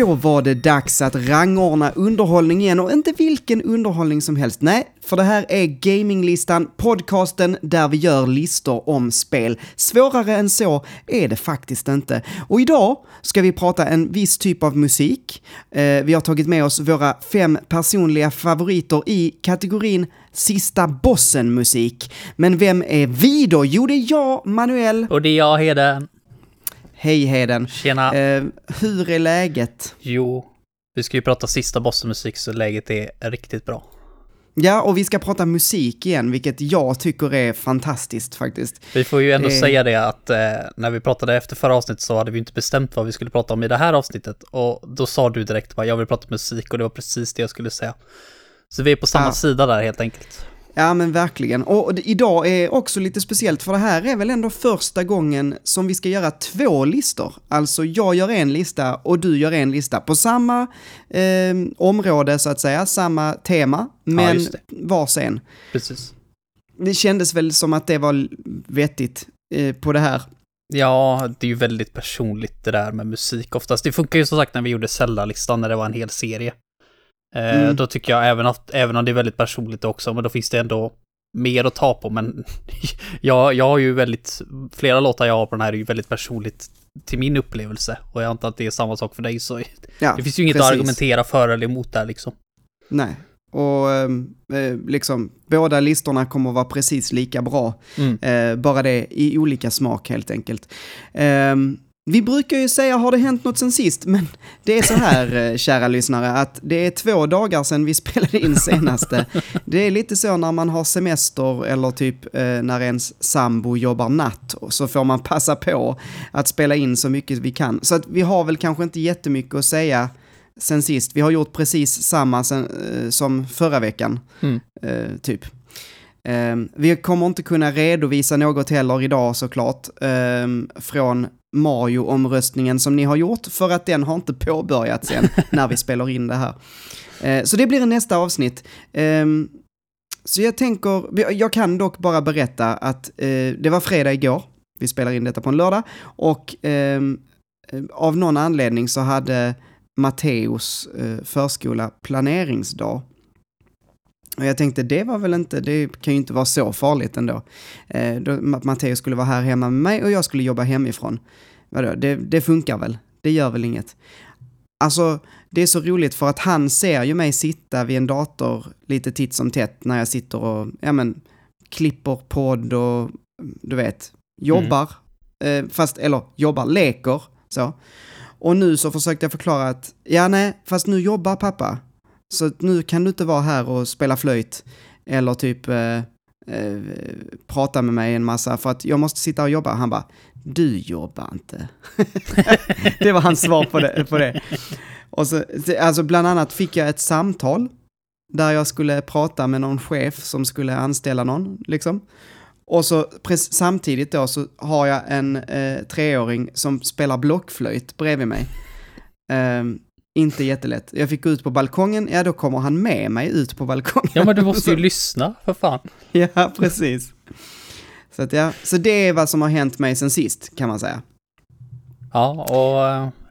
Då var det dags att rangordna underhållning igen och inte vilken underhållning som helst. Nej, för det här är Gaminglistan, podcasten där vi gör listor om spel. Svårare än så är det faktiskt inte. Och idag ska vi prata en viss typ av musik. Eh, vi har tagit med oss våra fem personliga favoriter i kategorin Sista bossen-musik. Men vem är vi då? Jo, det är jag, Manuel. Och det är jag, Heden. Hej Heden. Tjena. Eh, hur är läget? Jo, vi ska ju prata sista bossenmusik så läget är riktigt bra. Ja, och vi ska prata musik igen, vilket jag tycker är fantastiskt faktiskt. Vi får ju ändå Eh. säga det att eh, när vi pratade efter förra avsnittet så hade vi inte bestämt vad vi skulle prata om i det här avsnittet. Och då sa du direkt bara jag vill prata musik och det var precis det jag skulle säga. Så vi är på samma Ja. sida där helt enkelt. Ja, men verkligen. Och idag är också lite speciellt, för det här är väl ändå första gången som vi ska göra två listor. Alltså, jag gör en lista och du gör en lista på samma eh, område, så att säga, samma tema, men just det. varsin. Precis. Det kändes väl som att det var vettigt eh, på det här. Ja, det är ju väldigt personligt det där med musik oftast. Det funkar ju som sagt när vi gjorde Zelda-listan när det var en hel serie. Eh, Mm. Då tycker jag även att, även om det är väldigt personligt också, men då finns det ändå mer att ta på. Men jag, jag har ju väldigt, flera låtar jag har på den här är ju väldigt personligt till min upplevelse. Och jag antar att det är samma sak för dig, så Ja, det finns ju inget precis. att argumentera för eller emot där liksom. Nej. Och ehm, eh, liksom, båda listorna kommer att vara precis lika bra. Mm. Eh, bara det i olika smak helt enkelt. Ehm, vi brukar ju säga har det hänt något sen sist, men det är så här, eh, kära lyssnare, att det är två dagar sedan vi spelade in senaste. Det är lite så när man har semester eller typ eh, när ens sambo jobbar natt, och så får man passa på att spela in så mycket vi kan. Så att vi har väl kanske inte jättemycket att säga sen sist. Vi har gjort precis samma sen, eh, som förra veckan, Mm. typ. Vi kommer inte kunna redovisa något heller idag såklart från Mario-omröstningen som ni har gjort för att den har inte påbörjats än när vi spelar in det här. Eh, så det blir nästa avsnitt. Ehm, så jag tänker, jag kan dock bara berätta att eh, det var fredag igår, vi spelar in detta på en lördag, och ehm, eh, av någon anledning så hade Matteus eh, förskola planeringsdag. Och jag tänkte, det var väl inte, det kan ju inte vara så farligt ändå. Eh, då, Ma- Matteus skulle vara här hemma med mig och jag skulle jobba hemifrån. Vadå, det, det funkar väl? Det gör väl inget? Alltså, det är så roligt för att han ser ju mig sitta vid en dator lite titt som tätt när jag sitter och, ja men, klipper podd och, du vet, jobbar. Eh, fast, eller jobbar, leker, så. Och nu så försökte jag förklara att, ja nej, fast nu jobbar pappa. Så nu kan du inte vara här och spela flöjt eller typ eh, eh, prata med mig en massa för att jag måste sitta och jobba. Han bara, du jobbar inte. det var hans svar på det. På det. Och så, alltså bland annat fick jag ett samtal där jag skulle prata med någon chef som skulle anställa någon, liksom. Och så samtidigt då så har jag en eh, treåring som spelar blockflöjt bredvid mig. Ehm, inte jättelätt. Jag fick gå ut på balkongen, ja då kommer han med mig ut på balkongen. Ja, men du måste ju lyssna, för fan. Ja, precis. Så, att, ja, så det är vad som har hänt mig sen sist, kan man säga. Ja, och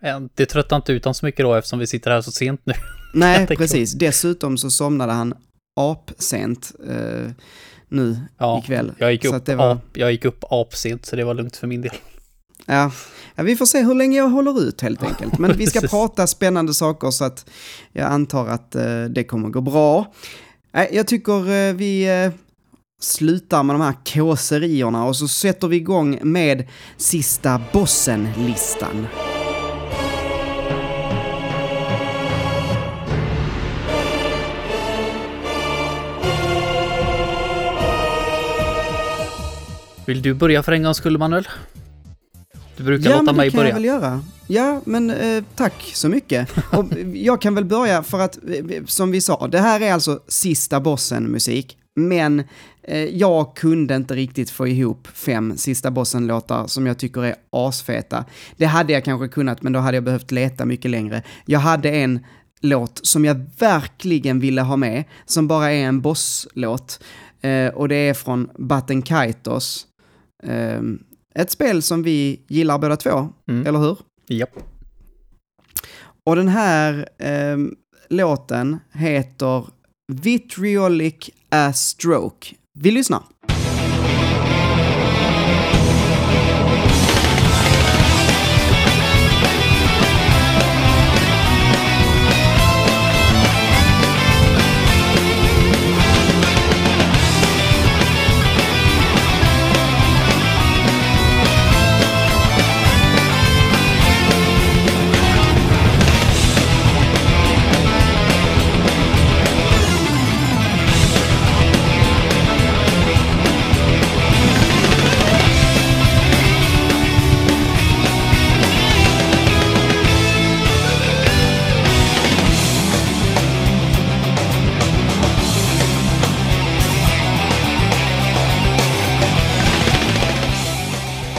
eh, det tröttar inte ut honom så mycket då eftersom vi sitter här så sent nu. Nej, precis. Dessutom så somnade han apsent eh, nu Ja, ikväll. jag gick, upp var- ap, jag gick upp apsent så det var lugnt för min del. Ja. ja, vi får se hur länge jag håller ut helt enkelt. Men vi ska prata spännande saker så att jag antar att eh, det kommer gå bra. Nej, jag tycker eh, vi eh, slutar med de här kåserierna och så sätter vi igång med sista bossen-listan. Vill du börja för en gångs skull, Manuel? Du brukar Ja, låta men det mig kan börja. jag väl göra. Ja, men eh, tack så mycket. Och jag kan väl börja för att, eh, som vi sa, det här är alltså sista bossen-musik. Men eh, jag kunde inte riktigt få ihop fem sista bossen-låtar som jag tycker är asfeta. Det hade jag kanske kunnat, men då hade jag behövt leta mycket längre. Jag hade en låt som jag verkligen ville ha med, som bara är en bosslåt. Eh, och det är från Batten Kaitos. Eh, ett spel som vi gillar båda två, Mm. eller hur? Japp. Och den här eh, låten heter Vitriolic A Stroke. Vi lyssnar.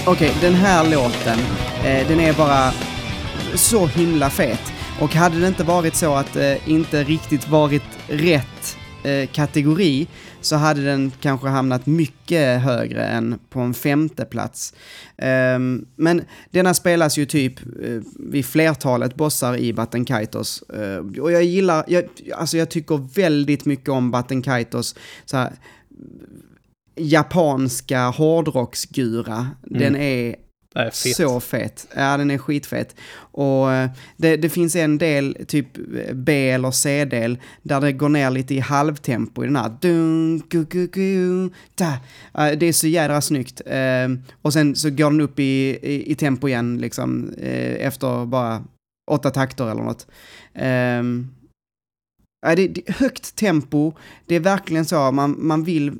Okej, den här låten, eh, den är bara så himla fet. Och hade det inte varit så att det eh, inte riktigt varit rätt eh, kategori så hade den kanske hamnat mycket högre än på en femte plats. Um, men denna spelas ju typ uh, vid flertalet bossar i Batten Kaitos. Uh, och jag gillar, jag, alltså jag tycker väldigt mycket om Batten Kaitos. Så här, japanska hårdrocksgura. Mm. Den är Nej, så fet. Ja, den är skitfet. Och eh, det, det, finns en del, typ B eller C-del, där det går ner lite i halvtempo i den här. Dun, gu, gu, gu, da. Det är så jädra snyggt. Ehm, och sen så går den upp i, i, i tempo igen, liksom, eh, efter bara åtta takter eller något. Ehm, det är högt tempo, det är verkligen så, man, man vill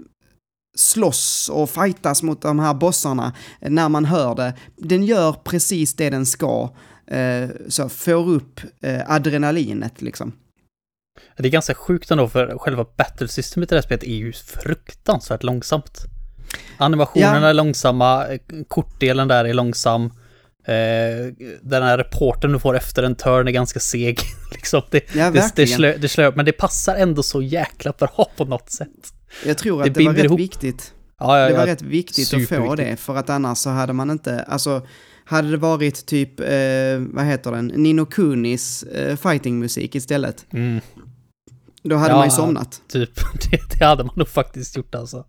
slåss och fightas mot de här bossarna när man hör det. Den gör precis det den ska, eh, så får upp eh, adrenalinet liksom. Det är ganska sjukt ändå för själva battlesystemet i det här spelet är ju fruktansvärt långsamt. Animationerna ja. är långsamma, kortdelen där är långsam. Eh, den här reporten du får efter en turn är ganska seg. liksom det, ja, det, det, slö, det slö, men det passar ändå så jäkla bra på något sätt. Jag tror att det, det var rätt ihop. viktigt. Ja, ja, det var rätt viktigt att få det, för att annars så hade man inte, alltså, hade det varit typ, eh, vad heter den, Nino Kunis eh, fightingmusik istället. Mm. Då hade ja, man ju somnat. Typ, det, det, hade man nog faktiskt gjort alltså.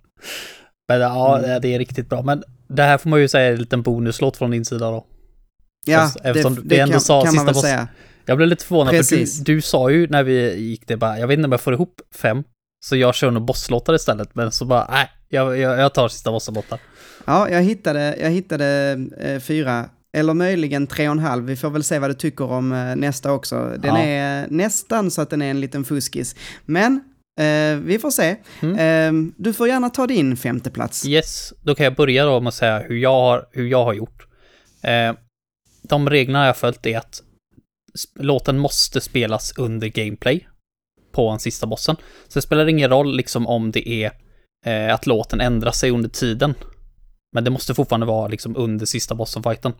Men ja, mm. det är riktigt bra. Men det här får man ju säga är en liten bonuslåt från din sida då. Ja, Eftersom det, det kan, sa kan man väl säga. Jag blev lite förvånad, Precis. för du, du sa ju när vi gick det bara, jag vet inte om jag får ihop fem, så jag kör nog bosslåtar istället, men så bara, nej, jag, jag, jag tar sista bosslåtar. Ja, jag hittade, jag hittade eh, fyra, eller möjligen tre och en halv. Vi får väl se vad du tycker om eh, nästa också. Den ja. är nästan så att den är en liten fuskis. Men eh, vi får se. Mm. Eh, du får gärna ta din femte plats. Yes, då kan jag börja då med att säga hur jag har, hur jag har gjort. Eh, de reglerna jag har följt är att låten måste spelas under gameplay på den sista bossen. Så det spelar ingen roll liksom om det är eh, att låten ändrar sig under tiden. Men det måste fortfarande vara liksom under sista bossen-fighten.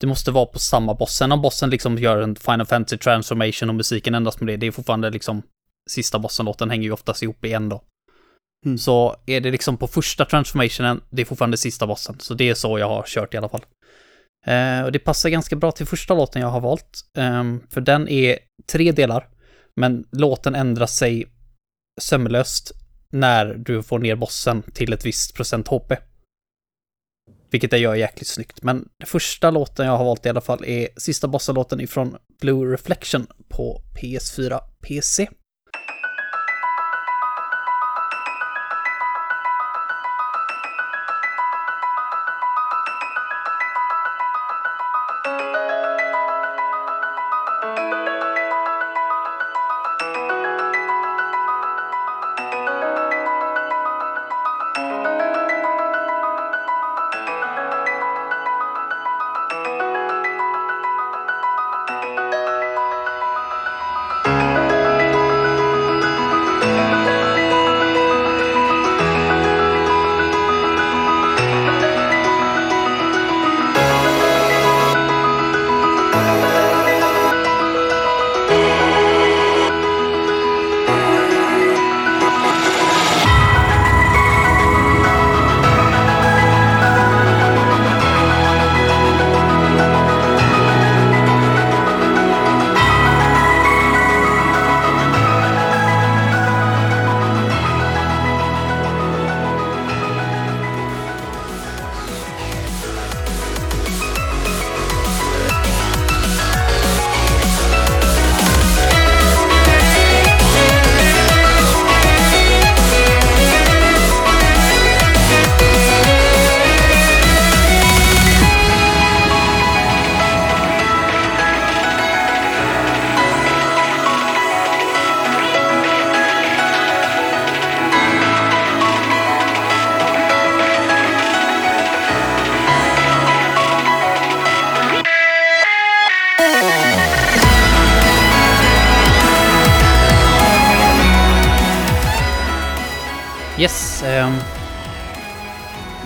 Det måste vara på samma boss. Sen om bossen liksom gör en Final Fantasy transformation och musiken ändras med det, det är fortfarande liksom sista bossen-låten hänger ju oftast ihop igen då. Mm. Så är det liksom på första transformationen, det är fortfarande sista bossen. Så det är så jag har kört i alla fall. Eh, och det passar ganska bra till första låten jag har valt. Eh, för den är tre delar. Men låten ändrar sig sömlöst när du får ner bossen till ett visst procent HP. Vilket det gör jäkligt snyggt. Men den första låten jag har valt i alla fall är sista bossalåten ifrån Blue Reflection på PS4 PC.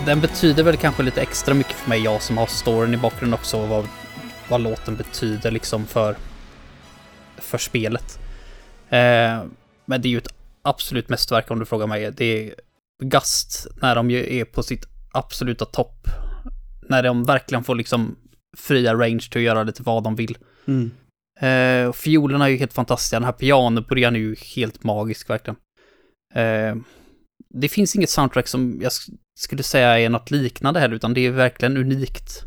Den betyder väl kanske lite extra mycket för mig, jag som har storyn i bakgrunden också, vad, vad låten betyder liksom för, för spelet. Eh, men det är ju ett absolut mästerverk om du frågar mig. Det är Gast när de ju är på sitt absoluta topp. När de verkligen får liksom fria range till att göra lite vad de vill. Mm. Eh, fiolerna är ju helt fantastiska. Den här pianobörjan är ju helt magisk verkligen. Eh, det finns inget soundtrack som jag skulle säga är något liknande heller, utan det är verkligen unikt.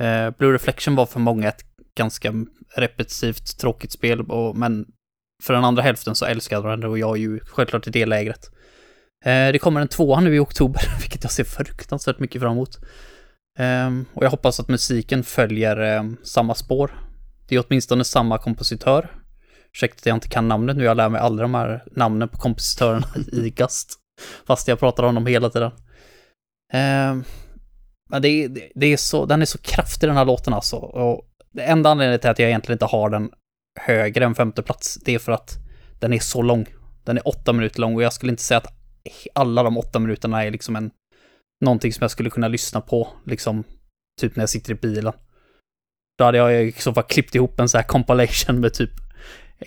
Eh, Blue Reflection var för många ett ganska repetitivt, tråkigt spel, och, men för den andra hälften så älskade de det och jag är ju självklart i det lägret. Eh, det kommer en tvåa nu i oktober, vilket jag ser fruktansvärt mycket fram emot. Eh, och jag hoppas att musiken följer ehm, samma spår. Det är åtminstone samma kompositör. Ursäkta att jag inte kan namnet nu, jag lär mig aldrig de här namnen på kompositörerna i Gast. Fast jag pratar om dem hela tiden. Ehm, Men det, är- det, det är så, den är så kraftig den här låten alltså. Och det enda anledningen till att jag egentligen inte har den högre än femte plats, det är för att den är så lång. Den är åtta minuter lång och jag skulle inte säga att alla de åtta minuterna är liksom en någonting som jag skulle kunna lyssna på, liksom, typ när jag sitter i bilen. Då hade jag i så fall klippt ihop en så här compilation med typ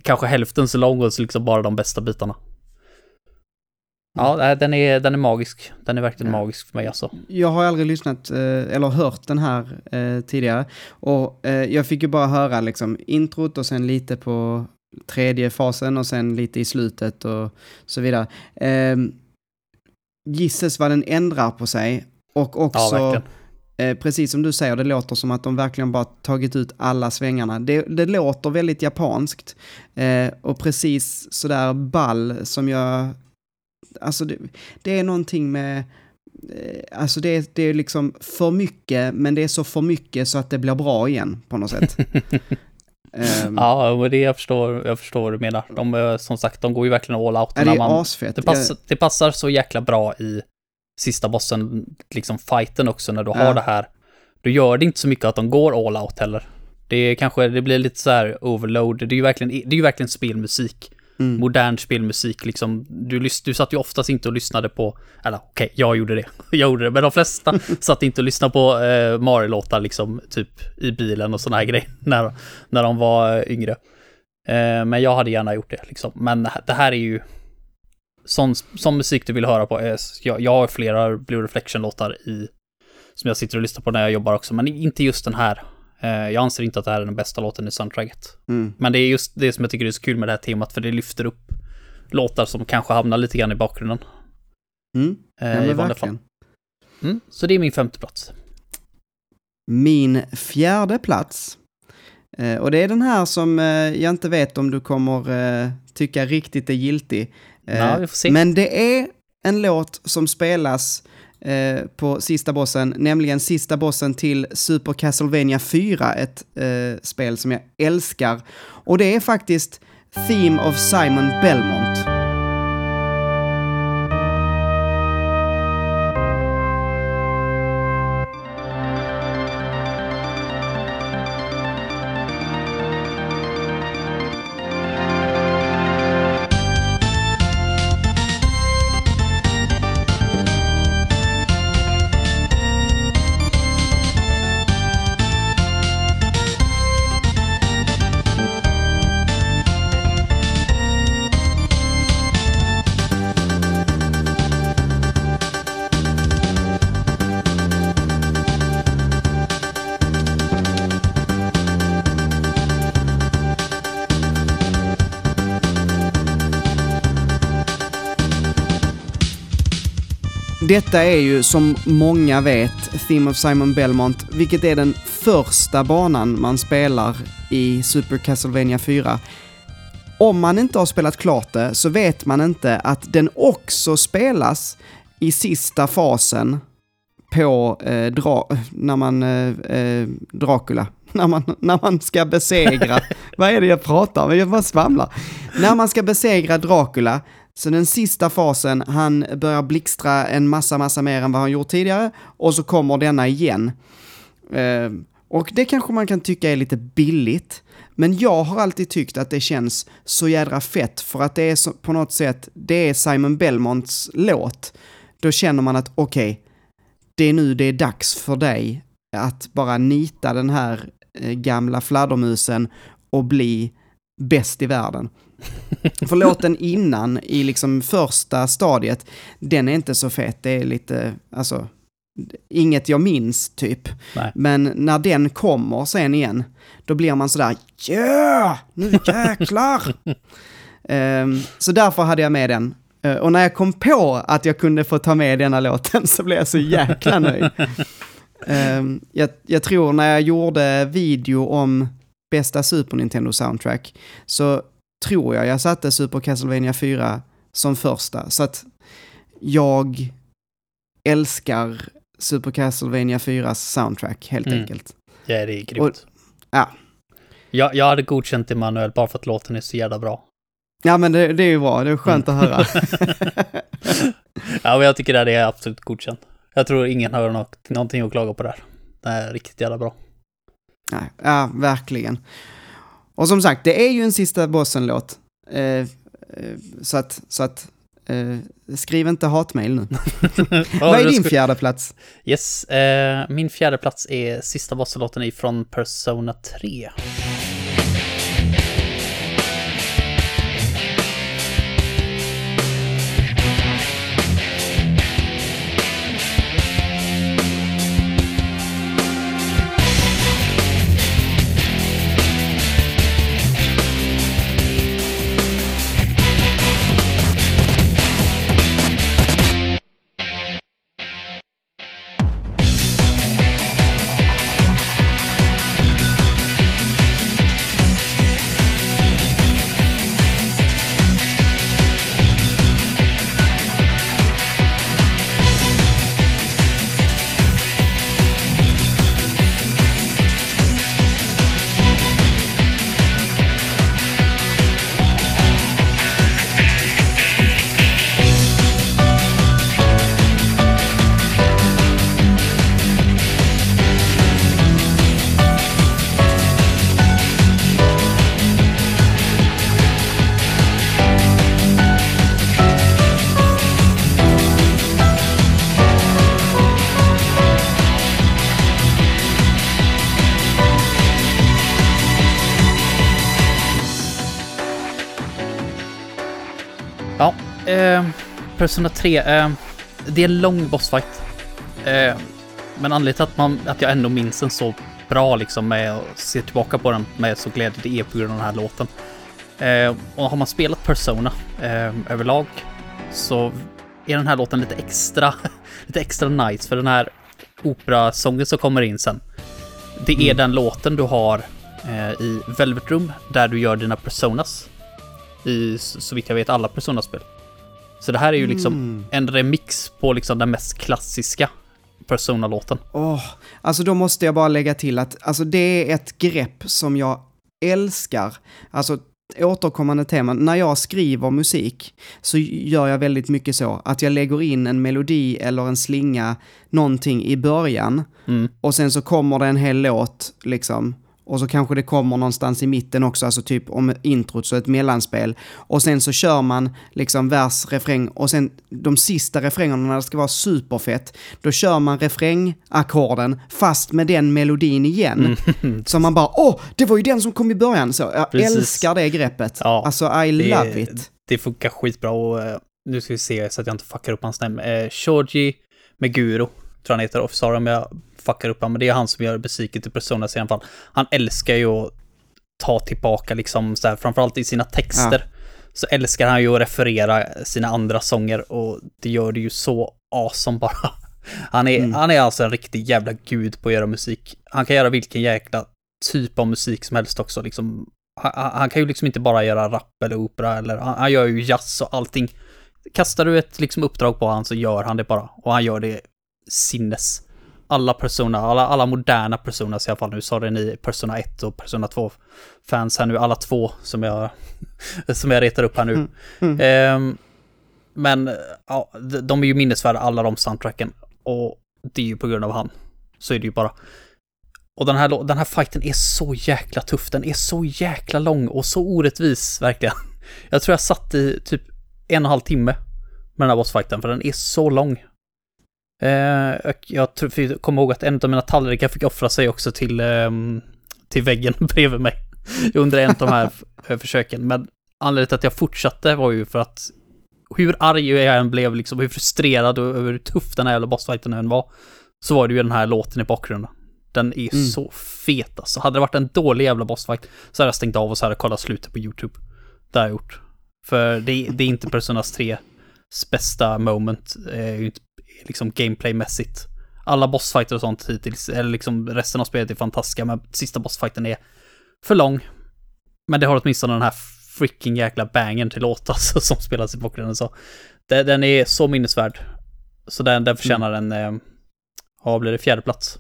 kanske hälften så lång och så liksom bara de bästa bitarna. Ja, den är, den är magisk. Den är verkligen Ja. magisk för mig alltså. Jag har aldrig lyssnat eh, eller hört den här eh, tidigare. Och eh, jag fick ju bara höra liksom introt och sen lite på tredje fasen och sen lite i slutet och så vidare. Gisses vad den ändrar på sig. Och Ja, också, eh, precis som du säger, det låter som att de verkligen bara tagit ut alla svängarna. Det, det låter väldigt japanskt. Och precis sådär ball som jag... Alltså det, det är någonting med... eh, Alltså det, är- det är liksom för mycket, men det är så för mycket så att det blir bra igen på något sätt. Ehm, Ja, men det jag förstår, jag förstår vad du menar. De, är, som sagt, de går ju verkligen all out. ja, det när är man, asfett. det, passar, det passar så jäkla bra i sista bossen, liksom fighten också, när du Ja. har det här. Du gör det inte så mycket att de går all out heller. Det är kanske, det blir lite så här overload. Det är ju verkligen, det är ju verkligen spelmusik. Mm. Modern spelmusik liksom. Du, du satt ju oftast inte och lyssnade på, eller okej, jag gjorde det. jag gjorde det, men de flesta satt inte och lyssnade på eh, Mario-låtar liksom, typ i bilen och såna här grejer, när, när de var eh, yngre. Eh, men jag hade gärna gjort det liksom. Men det här är ju sån, sån musik du vill höra på. Eh, Jag, jag har flera Blue Reflection-låtar i som jag sitter och lyssnar på när jag jobbar också, men inte just den här. Eh, Jag anser inte att det här är den bästa låten i soundtracket. Mm. Men det är just det som jag tycker är så kul med det här temat, för det lyfter upp låtar som kanske hamnar lite grann i bakgrunden. Mm. Eh, Ja, I vanliga fall. Mm, så det är min femte plats. Min fjärde plats. Eh, och det är den här som jag inte vet om du kommer tycka riktigt är giltig. Ja, vi får se. Men det är en låt som spelas eh, på sista bossen, nämligen sista bossen till Super Castlevania 4, ett eh, spel som jag älskar. Och det är faktiskt Theme of Simon Belmont. Detta är ju som många vet Theme of Simon Belmont, vilket är den första banan man spelar i Super Castlevania 4. Om man inte har spelat klart det så vet man inte att den också spelas i sista fasen på eh, dra när man, eh, eh, Dracula. När man, när man ska besegra, vad är det jag pratar om? Jag bara svamlar. När man ska besegra Dracula, så den sista fasen, han börjar blixtra en massa, massa mer än vad han gjort tidigare och så kommer denna igen. Eh, Och det kanske man kan tycka är lite billigt, men jag har alltid tyckt att det känns så jädra fett för att det är så, på något sätt, det är Simon Belmonts låt. Då känner man att okej, okay, det är nu det är dags för dig att bara nita den här eh, gamla fladdermusen och bli bäst i världen. För låten innan, i liksom första stadiet, den är inte så fet. Det är lite, alltså, inget jag minns typ. Nej. Men när den kommer sen igen, då blir man sådär, ja, yeah, nu jäklar! um, så därför hade jag med den. Uh, och när jag kom på att jag kunde få ta med denna låten så blev jag så jäkla nöjd. um, jag, jag tror när jag gjorde video om bästa Super Nintendo soundtrack så tror jag jag satte Super Castlevania 4 som första. Så att jag älskar Super Castlevania 4s soundtrack helt mm. enkelt. Ja, det är grymt. Och, ja. Jag, jag hade godkänt Emanuel bara för att låten är så jävla bra. Ja, men det, det är ju bra. Det är skönt mm. att höra. ja, men jag tycker det är absolut godkänt. Jag tror ingen har något, någonting att klaga på där. Det är riktigt jävla bra. Nej, ja, verkligen. Och som sagt, det är ju en sista bossen-låt. Eh, eh, så att, så att eh, skriv inte hatmejl nu. Vad är din fjärde plats? Yes, eh, min fjärde plats är sista bosslåten från Persona 3. Persona 3, eh, det är en lång bossfight. Eh, men anledningen till att, man, att jag ändå minns den så bra liksom med att se tillbaka på den med så glädje, det är på grund av den här låten. Eh, och har man spelat Persona eh, överlag så är den här låten lite extra, lite extra nice för den här operasången som kommer in sen. Det är mm. den låten du har eh, i Velvet Room där du gör dina personas. I så vitt jag vet alla Persona-spel. Så det här är ju liksom mm. en remix på liksom den mest klassiska Persona-låten. Oh, alltså då måste jag bara lägga till att alltså det är ett grepp som jag älskar. Alltså återkommande teman. När jag skriver musik så gör jag väldigt mycket så att jag lägger in en melodi eller en slinga, någonting i början mm. och sen så kommer det en hel låt liksom och så kanske det kommer någonstans i mitten också, alltså typ om introt, så ett mellanspel. Och sen så kör man liksom vers, refräng och sen de sista refrängerna när det ska vara superfett, då kör man refrängackorden fast med den melodin igen. Mm. Så man bara, åh, det var ju den som kom i början. Så jag Precis. älskar det greppet. Ja, alltså I det, love it. Det funkar skitbra och uh, nu ska vi se så att jag inte fuckar upp hans namn. Uh, Shoji Meguro, tror han heter, sorry om jag fuckar upp men det är han som gör musiken till Persona i alla fall. Han älskar ju att ta tillbaka liksom så här, framförallt i sina texter. Ja. Så älskar han ju att referera sina andra sånger och det gör det ju så awesome bara. Han är, mm. han är alltså en riktig jävla gud på att göra musik. Han kan göra vilken jäkla typ av musik som helst också liksom. Han, han kan ju liksom inte bara göra rap eller opera eller han, han gör ju jazz och allting. Kastar du ett liksom uppdrag på han så gör han det bara och han gör det sinnes alla Persona, alla, alla moderna Personas i alla fall nu, det ni Persona 1 och Persona 2 fans här nu, alla två som jag, som jag retar upp här nu. Mm. Mm. Um, men ja, de är ju minnesvärda alla de soundtracken och det är ju på grund av han. Så är det ju bara. Och den här, den här fighten är så jäkla tuff, den är så jäkla lång och så orättvis verkligen. Jag tror jag satt i typ en och en halv timme med den här bossfighten, för den är så lång. Eh, jag tror, kommer ihåg att en av mina tallrikar fick offra sig också till, eh, till väggen bredvid mig under en av de här försöken. Men anledningen till att jag fortsatte var ju för att hur arg jag än blev, liksom, hur frustrerad och hur tuff den här jävla bossfighten än var, så var det ju den här låten i bakgrunden. Den är mm. så fet alltså. Hade det varit en dålig jävla bossfight så hade jag stängt av och så hade jag kollat slutet på YouTube. Det har jag gjort. För det, det är inte Personas 3s bästa moment, eh, liksom gameplaymässigt. Alla bossfighter och sånt hittills, eller liksom resten av spelet är fantastiska, men sista bossfighten är för lång. Men det har åtminstone den här freaking jäkla bangen till låt alltså, som spelas i bakgrunden. Så den är så minnesvärd. Så den, den förtjänar mm. en, eh, vad blir det, fjärde plats.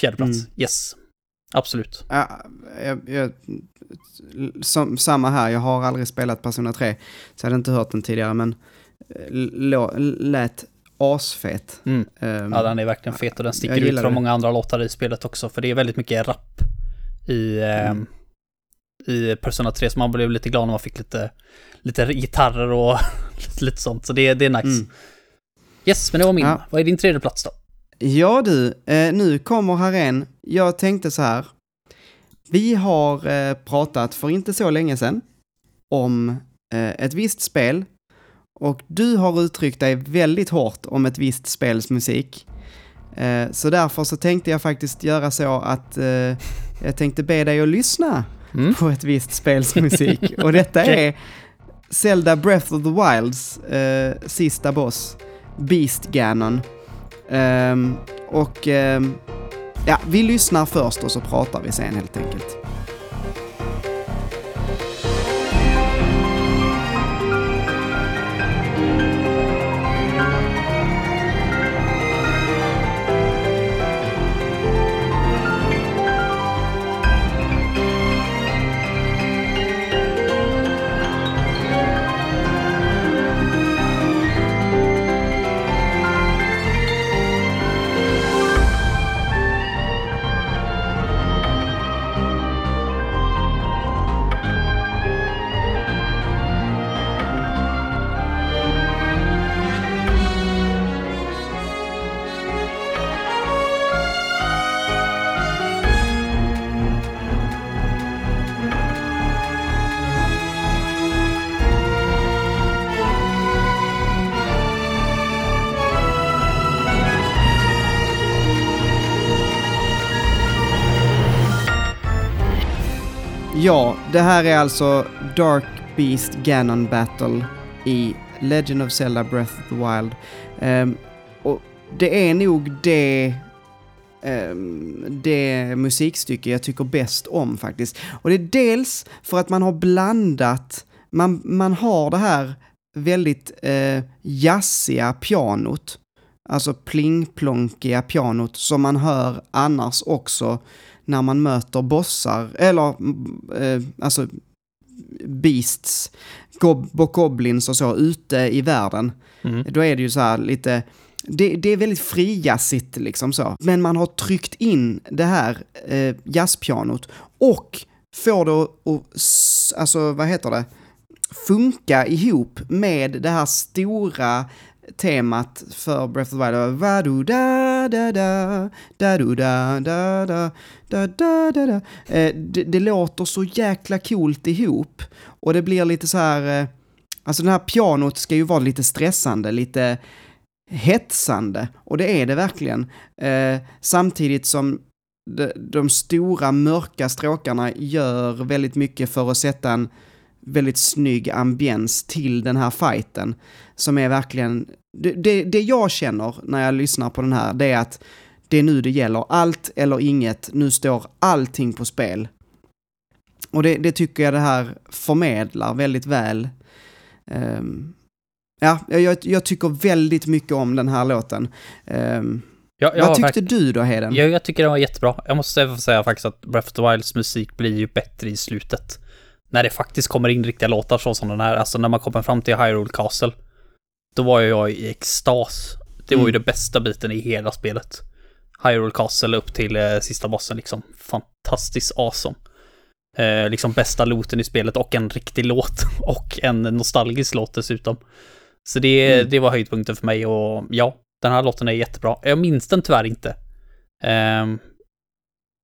Fjärde plats, mm. yes. Absolut. Ja, jag, jag, som, samma här, jag har aldrig spelat Persona 3, så jag hade inte hört den tidigare, men lät asfet. Mm. Um, ja, den är verkligen fet och den sticker ut från det. många andra låtar i spelet också, för det är väldigt mycket rap i, mm. eh, i Persona 3, så man blev lite glad när man fick lite, lite gitarrer och lite sånt, så det, det är nice. Mm. Yes, men det var min. Ja. Vad är din tredje plats då? Ja du, eh, nu kommer här en. Jag tänkte så här. Vi har eh, pratat för inte så länge sedan om eh, ett visst spel och du har uttryckt dig väldigt hårt om ett visst spels musik. Eh, så därför så tänkte jag faktiskt göra så att eh, jag tänkte be dig att lyssna mm. på ett visst spels musik. Och detta är Zelda Breath of the Wilds eh, sista boss, Beast Ganon. Um, och um, ja, vi lyssnar först och så pratar vi sen helt enkelt. Ja, det här är alltså Dark Beast Ganon Battle i Legend of Zelda Breath of the Wild. Um, och det är nog det ehm, det musikstycke jag tycker bäst om faktiskt. Och det är dels för att man har blandat, man, man har det här väldigt eh, jazziga pianot, alltså plingplonkiga pianot som man hör annars också när man möter bossar, eller eh, alltså beasts, gob goblins och så ute i världen. Mm. Då är det ju så här lite, det, det är väldigt frijazzigt liksom så. Men man har tryckt in det här eh, jazzpianot och får det att, alltså vad heter det, funka ihop med det här stora temat för Breath of the Wild. Vadu da da da da du da da da da da da da. Eh, det, låter så jäkla coolt ihop och det blir lite så här, eh, alltså det här pianot ska ju vara lite stressande, lite hetsande och det är det verkligen. Eh, samtidigt som de, de stora mörka stråkarna gör väldigt mycket för att sätta en väldigt snygg ambiens till den här fighten. Som är verkligen, det, det, det, jag känner när jag lyssnar på den här, det är att det är nu det gäller. Allt eller inget, nu står allting på spel. Och det, det tycker jag det här förmedlar väldigt väl. Um, ja, jag, jag, tycker väldigt mycket om den här låten. Um, ja, vad tyckte du då, Heden? Ja, jag tycker den var jättebra. Jag måste säga faktiskt att Breath of the Wilds musik blir ju bättre i slutet när det faktiskt kommer in riktiga låtar så som den här, alltså när man kommer fram till Hyrule Castle, då var jag i extas. Det var ju mm. den bästa biten i hela spelet. Hyrule Castle upp till eh, sista bossen liksom. Fantastiskt awesome. Eh, liksom bästa looten i spelet och en riktig låt och en nostalgisk låt dessutom. Så det, Mm. det var höjdpunkten för mig och ja, den här låten är jättebra. Jag minns den tyvärr inte. Ehm,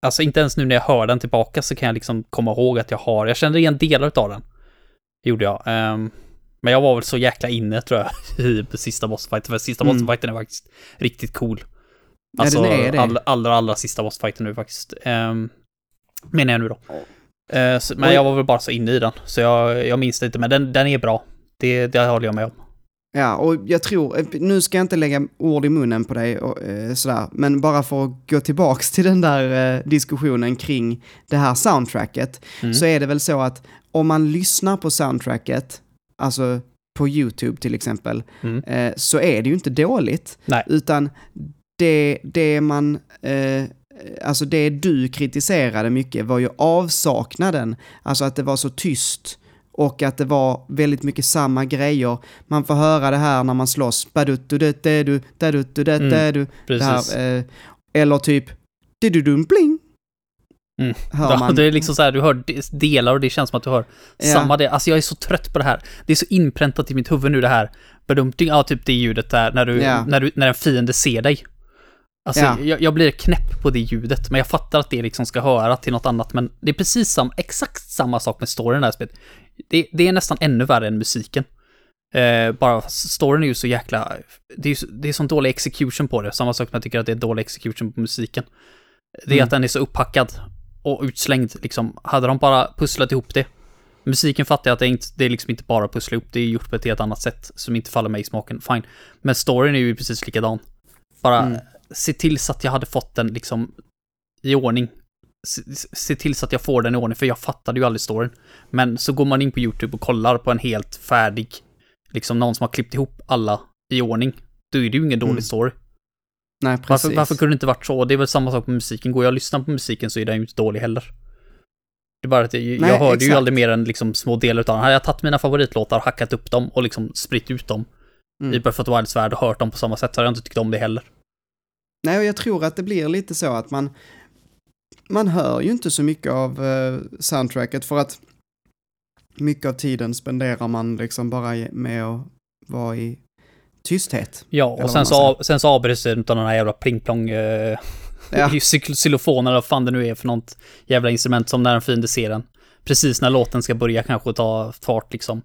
alltså inte ens nu när jag hör den tillbaka så kan jag liksom komma ihåg att jag har, jag kände igen delar av den. Gjorde jag. Ehm, men jag var väl så jäkla inne tror jag i sista bossfighten, för sista Mm. bossfighten är faktiskt riktigt cool. Ja, Alltså är det. allra, allra, allra sista bossfighten nu faktiskt. Um, menar jag nu då. Ja. Eh, så, men Oj. jag var väl bara så inne i den, så jag, jag minns det inte, men den, den är bra. Det, det håller jag med om. Ja, och jag tror, eh, nu ska jag inte lägga ord i munnen på dig och eh, sådär, men bara för att gå tillbaks till den där eh, diskussionen kring det här soundtracket, Mm. så är det väl så att om man lyssnar på soundtracket, alltså på YouTube till exempel, Mm. eh, så är det ju inte dåligt. Nej. Utan det, det man, eh, alltså det du kritiserade mycket var ju avsaknaden, alltså att det var så tyst och att det var väldigt mycket samma grejer. Man får höra det här när man slåss, daduttudetedu, det här, eh, eller typ didudum bling. Mm. Hör man. det är liksom så här, du hör de- delar och det känns som att du hör Ja. samma del. Alltså jag är så trött på det här. Det är så inpräntat i mitt huvud nu det här. Badumting, ja typ det ljudet där när du, Ja. när du, när en fiende ser dig. Alltså Ja. jag, jag blir knäpp på det ljudet, men jag fattar att det liksom ska höra till något annat, men det är precis sam, exakt samma sak med storyn i det här spelet. Det, det är nästan ännu värre än musiken. Eh, bara storyn är ju så jäkla... Det är, det är sån dålig execution på det, samma sak som jag tycker att det är dålig execution på musiken. Det är Mm. att den är så upphackad och utslängd liksom. Hade de bara pusslat ihop det. Musiken fattar jag att det är, inte, det är liksom inte bara att pussla ihop, det är gjort på ett helt annat sätt som inte faller mig i smaken. Fine. Men storyn är ju precis likadan. Bara Mm. se till så att jag hade fått den liksom i ordning. Se, se till så att jag får den i ordning, för jag fattade ju aldrig storyn. Men så går man in på YouTube och kollar på en helt färdig, liksom någon som har klippt ihop alla i ordning. Då är det ju ingen dålig Mm. story. Nej, precis. Varför, varför kunde det inte varit så? Det är väl samma sak med musiken. Går jag och lyssnar på musiken så är den ju inte dålig heller. Det är bara att jag, Nej, jag hörde ju exakt. aldrig mer än liksom små delar utav den. Hade jag tagit mina favoritlåtar, hackat upp dem och liksom spritt ut dem Mm. i Breath of the Wilds värld och hört dem på samma sätt så hade jag inte tyckt om det heller. Nej, och jag tror att det blir lite så att man, man hör ju inte så mycket av eh, soundtracket för att mycket av tiden spenderar man liksom bara med att vara i tysthet. Ja, och sen så, av, sen så avbryts det utav den här jävla pling-plong... Uh, Ja. xylofon eller vad fan det nu är för något jävla instrument som när en fiende ser den. Precis när låten ska börja kanske ta fart liksom.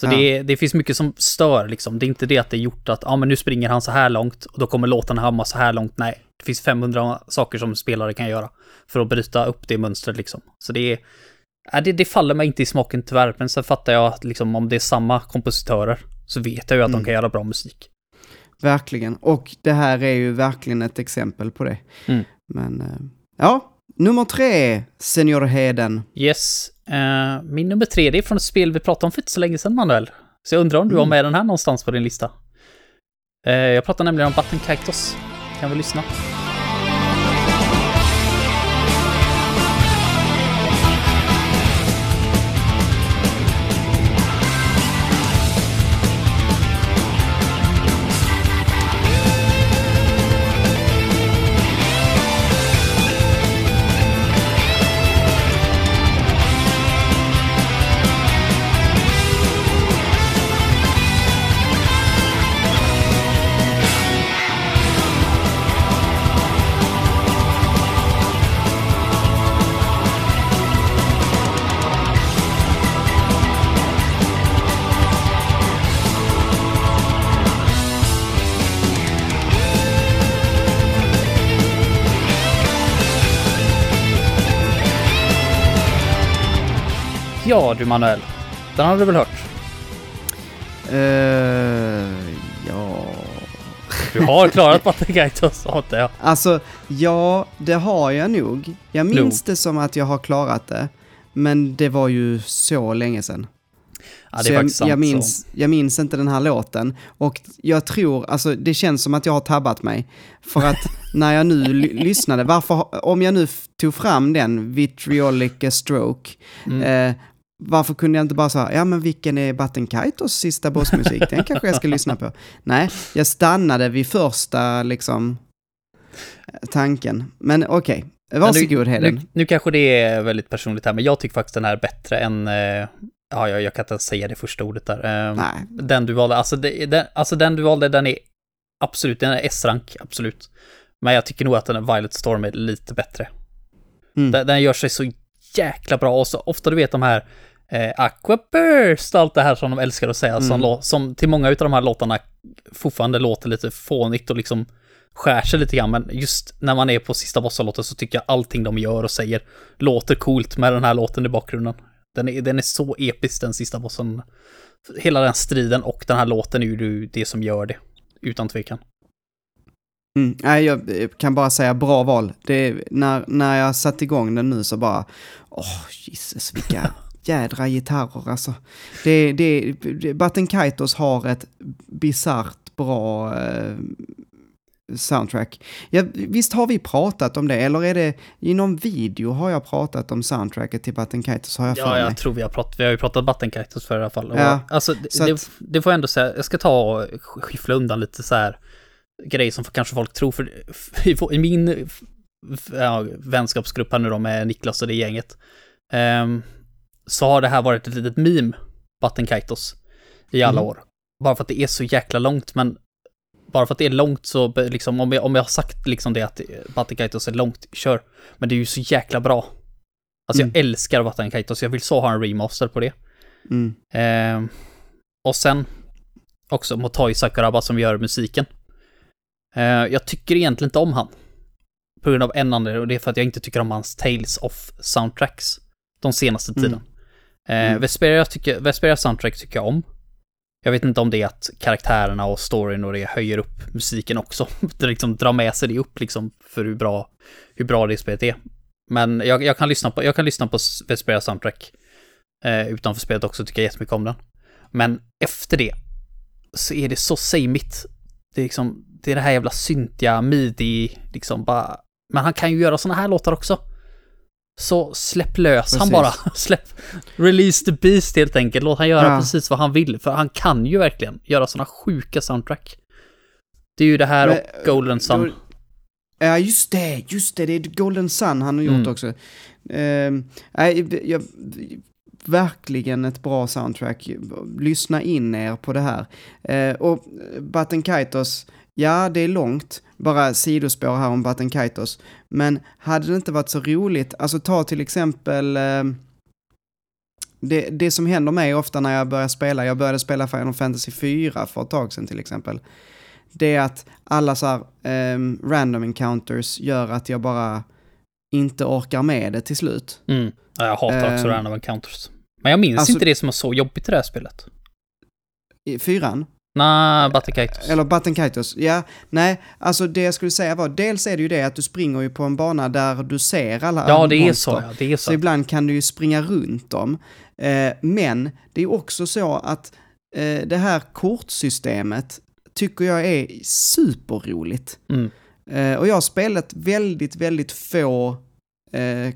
Så Ja. det, det finns mycket som stör liksom. Det är inte det att det är gjort att, ja men nu springer han så här långt och då kommer låten hamna så här långt. Nej, det finns 500 saker som spelare kan göra för att bryta upp det mönstret liksom. Så det är, det, det faller mig inte i smaken tyvärr, men sen fattar jag att liksom om det är samma kompositörer så vet jag ju att Mm. de kan göra bra musik. Verkligen. Och det här är ju verkligen ett exempel på det. Mm. Men, eh, ja. Nummer tre, Senior Heden. Yes. Eh, min nummer tre, det är från ett spel vi pratade om för inte så länge sedan, Manuel. Så jag undrar om du har Mm. med den här någonstans på din lista? Eh, jag pratar nämligen om Button Kaitos. Kan vi lyssna? Ja du Manuel. Den har du väl hört? Eh, ja... Du har klarat Button Kaitos, hatar jag. Alltså, ja, det har jag nog. Jag minns det som att jag har klarat det. Men det var ju så länge sedan. Ja, det så jag, sant. jag, så. minns, jag minns inte den här låten. Och jag tror, alltså det känns som att jag har tabbat mig. För att när jag nu ly- lyssnade, varför, om jag nu tog fram den, Vitriolic Stroke, Mm. eh, varför kunde jag inte bara säga, ja men vilken är Button Kaitos sista bossmusik? Den kanske jag ska lyssna på. Nej, jag stannade vid första liksom tanken. Men okej, varsågod Heden. Nu, nu kanske det är väldigt personligt här, men jag tycker faktiskt den här är bättre än... Eh, ja, jag, jag kan inte ens säga det första ordet där. Eh, Nej. Den du valde, alltså, det, den, alltså den du valde, den är absolut, den är S-rank, absolut. Men jag tycker nog att den Violet Storm är lite bättre. Mm. Den, den gör sig så jäkla bra och så ofta du vet de här eh, Aquaburst och allt det här som de älskar att säga, Mm. som, som till många av de här låtarna fortfarande låter lite fånigt och liksom skär sig lite grann, men just när man är på sista bossen-låten så tycker jag allting de gör och säger låter coolt med den här låten i bakgrunden. Den är, den är så episk, den sista bossen. Hela den striden och den här låten är ju det som gör det, utan tvekan. Mm. Nej, jag kan bara säga bra val. Det, när, när jag satte igång den nu så bara, åh, Jesus, vilka jädra gitarrer alltså. Det, det, Button Kaitos har ett bisarrt bra eh, soundtrack. Ja, visst har vi pratat om det, eller är det i någon video har jag pratat om soundtracket till Button Kaitos, har jag för Ja, jag tror vi har pratat, vi har ju pratat Vattenkaitos för i alla fall. Ja, alltså, det, så det, att- det får jag ändå säga, jag ska ta och skyffla undan lite så här grejer som kanske folk tror, för i, min ja, vänskapsgrupp här nu då med Niklas och det gänget, ehm, så har det här varit ett litet meme, Vattenkaitos, i alla Mhm. år. Bara för att det är så jäkla långt, men bara för att det är långt så liksom, om jag, om jag har sagt liksom det att Vattenkaitos är långt, kör. Men det är ju så jäkla bra. Alltså Mm. jag älskar Vattenkaitos, jag vill så ha en remaster på det. Mm. Ehm, och sen också Motoy Sakuraba som gör musiken. Ehm, jag tycker egentligen inte om han. På grund av en anledning, och det är för att jag inte tycker om hans Tales of Soundtracks. De senaste Mm. tiden. Ehm, Mm. Vesperia, tycker, Vesperia Soundtrack tycker jag om. Jag vet inte om det är att karaktärerna och storyn och det höjer upp musiken också. Det liksom drar med sig det upp liksom för hur bra, hur bra det spelet är. Men jag, jag, kan, lyssna på, jag kan lyssna på Vesperia Soundtrack eh, utanför spelet också, tycker jag jättemycket om den. Men efter det så är det så sameit. Det är liksom, det är det här jävla syntiga, midi, liksom bara. Men han kan ju göra såna här låtar också. Så släpp lös han Precis. bara. Släpp, release the beast helt enkelt. Låt han göra Ja. precis vad han vill. För han kan ju verkligen göra såna sjuka soundtrack. Det är ju det här Men, och Golden Sun. Ja, just det, just det, det är Golden Sun han har gjort Mm. också. Ehm, nej, jag, verkligen ett bra soundtrack. Lyssna in er på det här. Eh, och Button Kaitos, ja det är långt, bara sidospår här om Button Kaitos. Men hade det inte varit så roligt, alltså ta till exempel eh, det, det som händer mig ofta när jag börjar spela, jag började spela Final Fantasy 4 för ett tag sedan till exempel. Det är att alla så här ehm, random encounters gör att jag bara inte orkar med det till slut. Mm. Ja, jag hatar också Ehm, random encounters. Men jag minns alltså- inte det som var så jobbigt i det här spelet. I fyran, Nej, Battekaitos. eller Button Kaitos, ja, nej, alltså det jag skulle säga var, dels är det ju det att du springer ju på en bana där du ser alla Ja, det är monster. så. Ja, det är Så så. ibland kan du ju springa runt dem. Eh, men det är också så att eh, det här kortsystemet tycker jag är superroligt. Mm. Eh, och jag har spelat väldigt, väldigt få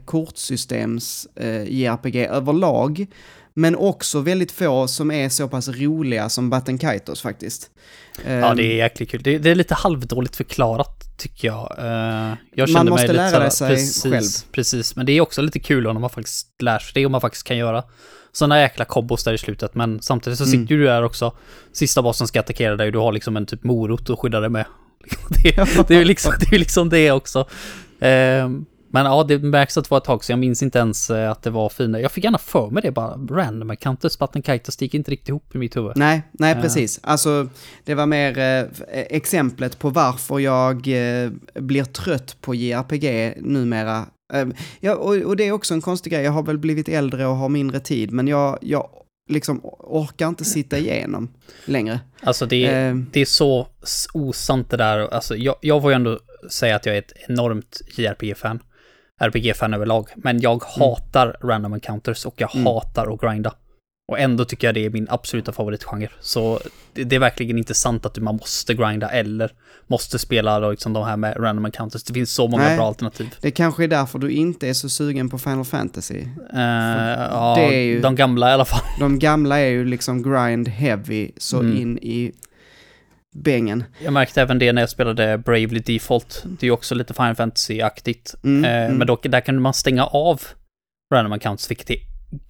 kortsystems eh, JRPG överlag. Men också väldigt få som är så pass roliga som Button Kaitos faktiskt. Ja, Ehm, det är jäkligt kul. Det, det är lite halvdåligt förklarat, tycker jag. Eh, jag Man måste mig lite lära såhär- sig precis, själv. Precis, men det är också lite kul om man faktiskt lär sig det och man faktiskt kan göra sådana jäkla kombos där i slutet. Men samtidigt så Mm. sitter ju du där också. Sista bossen ska attackera dig och du har liksom en typ morot att skydda dig med. Det, det är ju liksom, det är liksom det också. Ehm, men ja, det märks att det var ett tag så jag minns inte ens eh, att det var fina. Jag fick gärna för mig det bara. Random Encounters, Button det gick inte riktigt ihop i mitt huvud. Nej, nej Ja. precis. Alltså, det var mer eh, exemplet på varför jag eh, blir trött på JRPG numera. Eh, ja, och, och det är också en konstig grej, jag har väl blivit äldre och har mindre tid, men jag, jag liksom orkar inte sitta igenom längre. Alltså det är, Eh, det är så osant det där. Alltså jag, jag får ju ändå säga att jag är ett enormt JRPG-fan. RPG-fan överlag. Men jag hatar random encounters och jag Mm. hatar att grinda. Och ändå tycker jag det är min absoluta favoritgenre. Så det, det är verkligen inte sant att man måste grinda eller måste spela liksom de här med random encounters. Det finns så många Nej. bra alternativ. det kanske är därför du inte är så sugen på Final Fantasy. Eh, ja, ju- de gamla i alla fall. De gamla är ju liksom grind heavy så Mm. in i bängen. Jag märkte även det när jag spelade Bravely Default. Det är ju också lite Final Fantasy-aktigt. Mm, eh, mm. Men dock, där kan man stänga av random accounts, vilket är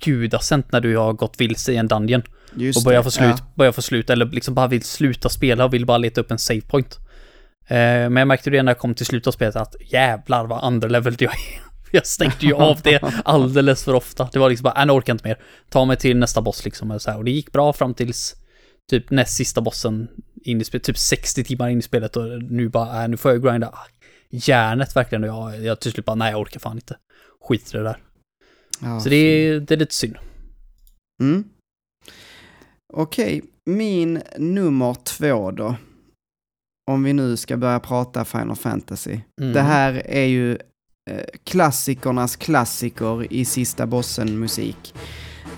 gudasent när du har gått vilse i en dungeon. Just och börjar det, få slut, ja. börjar få slut, eller liksom bara vill sluta spela och vill bara leta upp en save point. Eh, men jag märkte det när jag kom till slutet av spelet att jävlar vad underleveled jag är. Jag stängde ju av det alldeles för ofta. Det var liksom bara, äh, nu orkar jag inte mer. Ta mig till nästa boss liksom. Och, så här. och det gick bra fram tills typ näst sista bossen in i spelet, typ 60 timmar in i spelet och nu bara, äh, nu får jag grinda järnet verkligen och jag, jag till slut bara, nej jag orkar fan inte. Skit i det där. Ja, Så det är, det är lite synd. Mm. Okej, min nummer två då. Om vi nu ska börja prata Final Fantasy. Mm. Det här är ju eh, klassikernas klassiker i sista bossen-musik.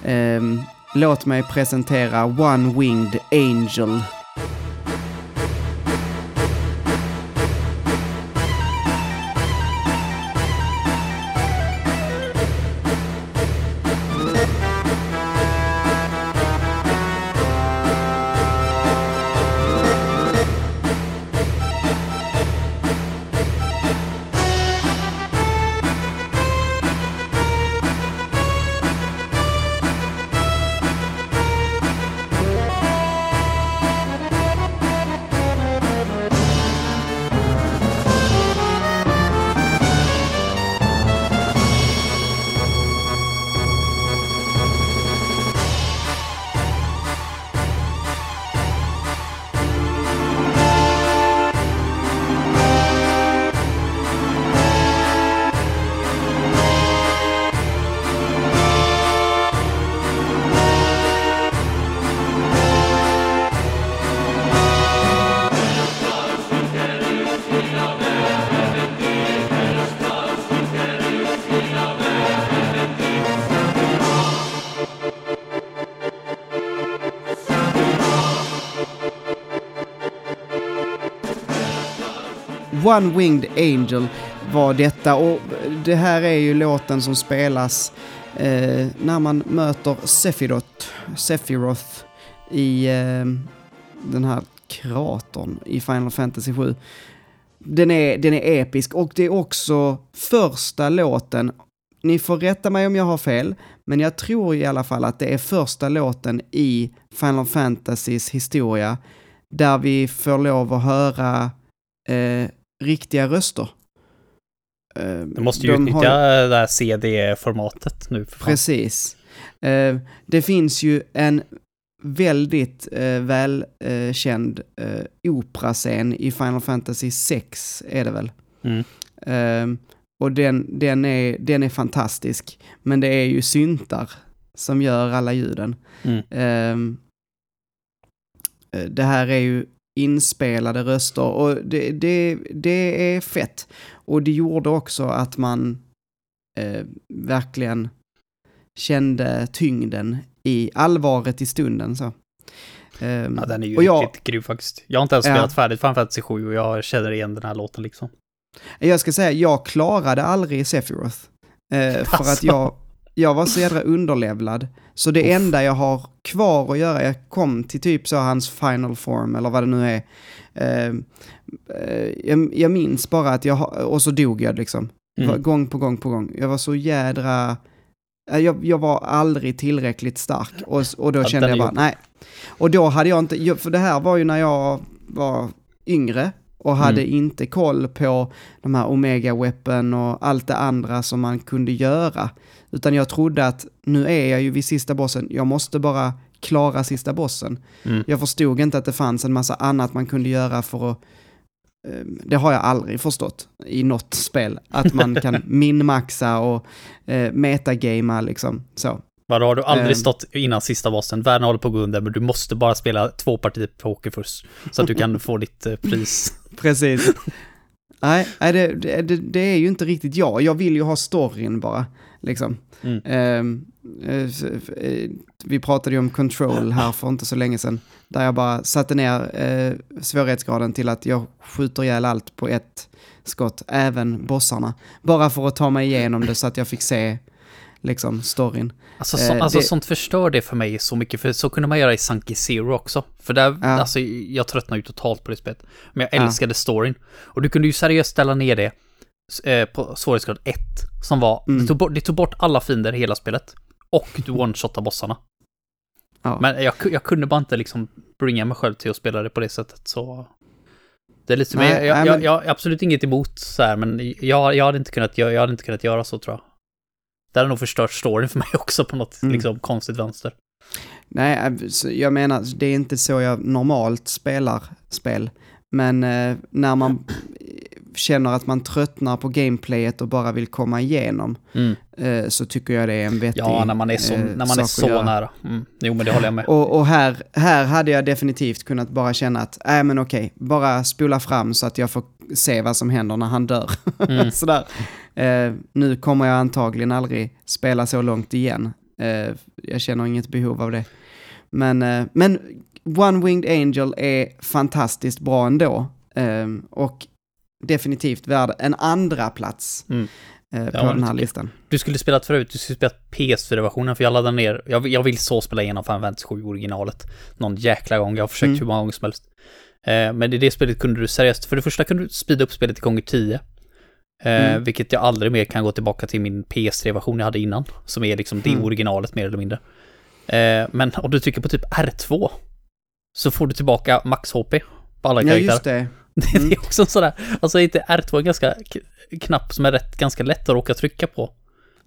Ehm, låt mig presentera One Winged Angel. One Winged Angel var detta. Och det här är ju låten som spelas eh, när man möter Sephiroth, Sephiroth i eh, den här kratern i Final Fantasy 7. Den är, den är episk. Och det är också första låten, ni får rätta mig om jag har fel, men jag tror i alla fall att det är första låten i Final Fantasys historia där vi får lov att höra eh, riktiga röster. Eh, Du måste ju de utnyttja har- det här CD-formatet nu. Precis. Eh, det finns ju en väldigt eh, välkänd eh, operascen i Final Fantasy 6 är det väl. Mm. Eh, och den, den, är, den är fantastisk. Men det är ju syntar som gör alla ljuden. Mm. Eh, det här är ju inspelade röster och det, det, det är fett. Och det gjorde också att man eh, verkligen kände tyngden i allvaret i stunden. Så. Ehm, Ja, den är ju och jag, riktigt grym faktiskt. Jag har inte ens Ja. spelat färdigt Final Fantasy 7 och jag känner igen den här låten liksom. jag ska säga, jag klarade aldrig Sephiroth. Eh, för att Alltså. jag, jag var så jädra underlevlad. Så det Uff. enda jag har kvar att göra, jag kom till typ så hans final form eller vad det nu är. Eh, eh, jag, jag minns bara att jag, och så dog jag liksom. Mm. Gång på gång på gång. Jag var så jädra... eh, Jag, jag var aldrig tillräckligt stark och, och då Ja, kände jag bara, nej. Och då hade jag inte, för det här var ju när jag var yngre och hade Mm. inte koll på de här Omega Weapon och allt det andra som man kunde göra. Utan jag trodde att nu är jag ju vid sista bossen, jag måste bara klara sista bossen. Mm. Jag förstod inte att det fanns en massa annat man kunde göra för att eh, det har jag aldrig förstått i något spel. Att man kan minmaxa och eh, metagamea liksom. Så. Vadå, har du aldrig Ehm. stått innan sista bossen? Världen håller på att gå under, men du måste bara spela två partier poker först. Så att du kan få ditt eh, pris. Precis. nej, det, det, det är ju inte riktigt jag. Jag vill ju ha storyn bara. Liksom. Mm. Ehm, eh, eh, vi pratade ju om control här för inte så länge sedan. Där jag bara satte ner eh, svårighetsgraden till att jag skjuter ihjäl allt på ett skott, även bossarna. Bara för att ta mig igenom det så att jag fick se liksom, storyn. Alltså, så, Eh, alltså det- sånt förstör det för mig så mycket, för så kunde man göra i Sunky Zero också. För där, Ja. alltså jag tröttnade ju totalt på det spelet. Men jag Ja. älskade storyn. Och du kunde ju seriöst ställa ner det eh, på svårighetsgrad 1, som var, Mm. det, tog bort, det tog bort alla fiender i hela spelet. Och du one-shotade bossarna. Ja. Men jag, jag kunde bara inte liksom bringa mig själv till att spela det på det sättet, så... Det är lite, Nej, men jag, jag, nej, jag, men- jag absolut inget emot så här, men jag, jag, hade inte kunnat, göra- jag hade inte kunnat göra så tror jag. Det hade nog förstört storyn för mig också på något Mm. liksom, konstigt vänster. Nej, så jag menar, det är inte så jag normalt spelar spel. Men eh, när man känner att man tröttnar på gameplayet och bara vill komma igenom Mm. eh, så tycker jag det är en vettig Ja, när man är så, eh, när man är så nära. Mm. Jo, men det håller jag med. Och, och här, här hade jag definitivt kunnat bara känna att, nej men okej, bara spola fram så att jag får se vad som händer när han dör. Mm. Sådär. Eh, nu kommer jag antagligen aldrig spela så långt igen. Eh, jag känner inget behov av det. Men, eh, men One Winged Angel är fantastiskt bra ändå. Eh, och definitivt värd en andra plats Mm. eh, på Ja, den här listan. Du skulle spelat förut, du skulle spelat PS4-versionen, för jag laddade ner, jag, jag vill så spela igenom Final Fantasy 7 originalet. Någon jäkla gång, jag har försökt Mm. hur många gånger som helst. Eh, men i det spelet kunde du seriöst, för det första kunde du speeda upp spelet till gånger 10. Eh, Mm. Vilket jag aldrig mer kan gå tillbaka till min PS3-version jag hade innan. Som är liksom det Mm. originalet mer eller mindre. Eh, men om du trycker på typ R2 så får du tillbaka max HP på alla Ja, karaktärer. Det. Det Mm. är också sådär, alltså är inte R2 en ganska knapp som är rätt, ganska lätt att råka trycka på?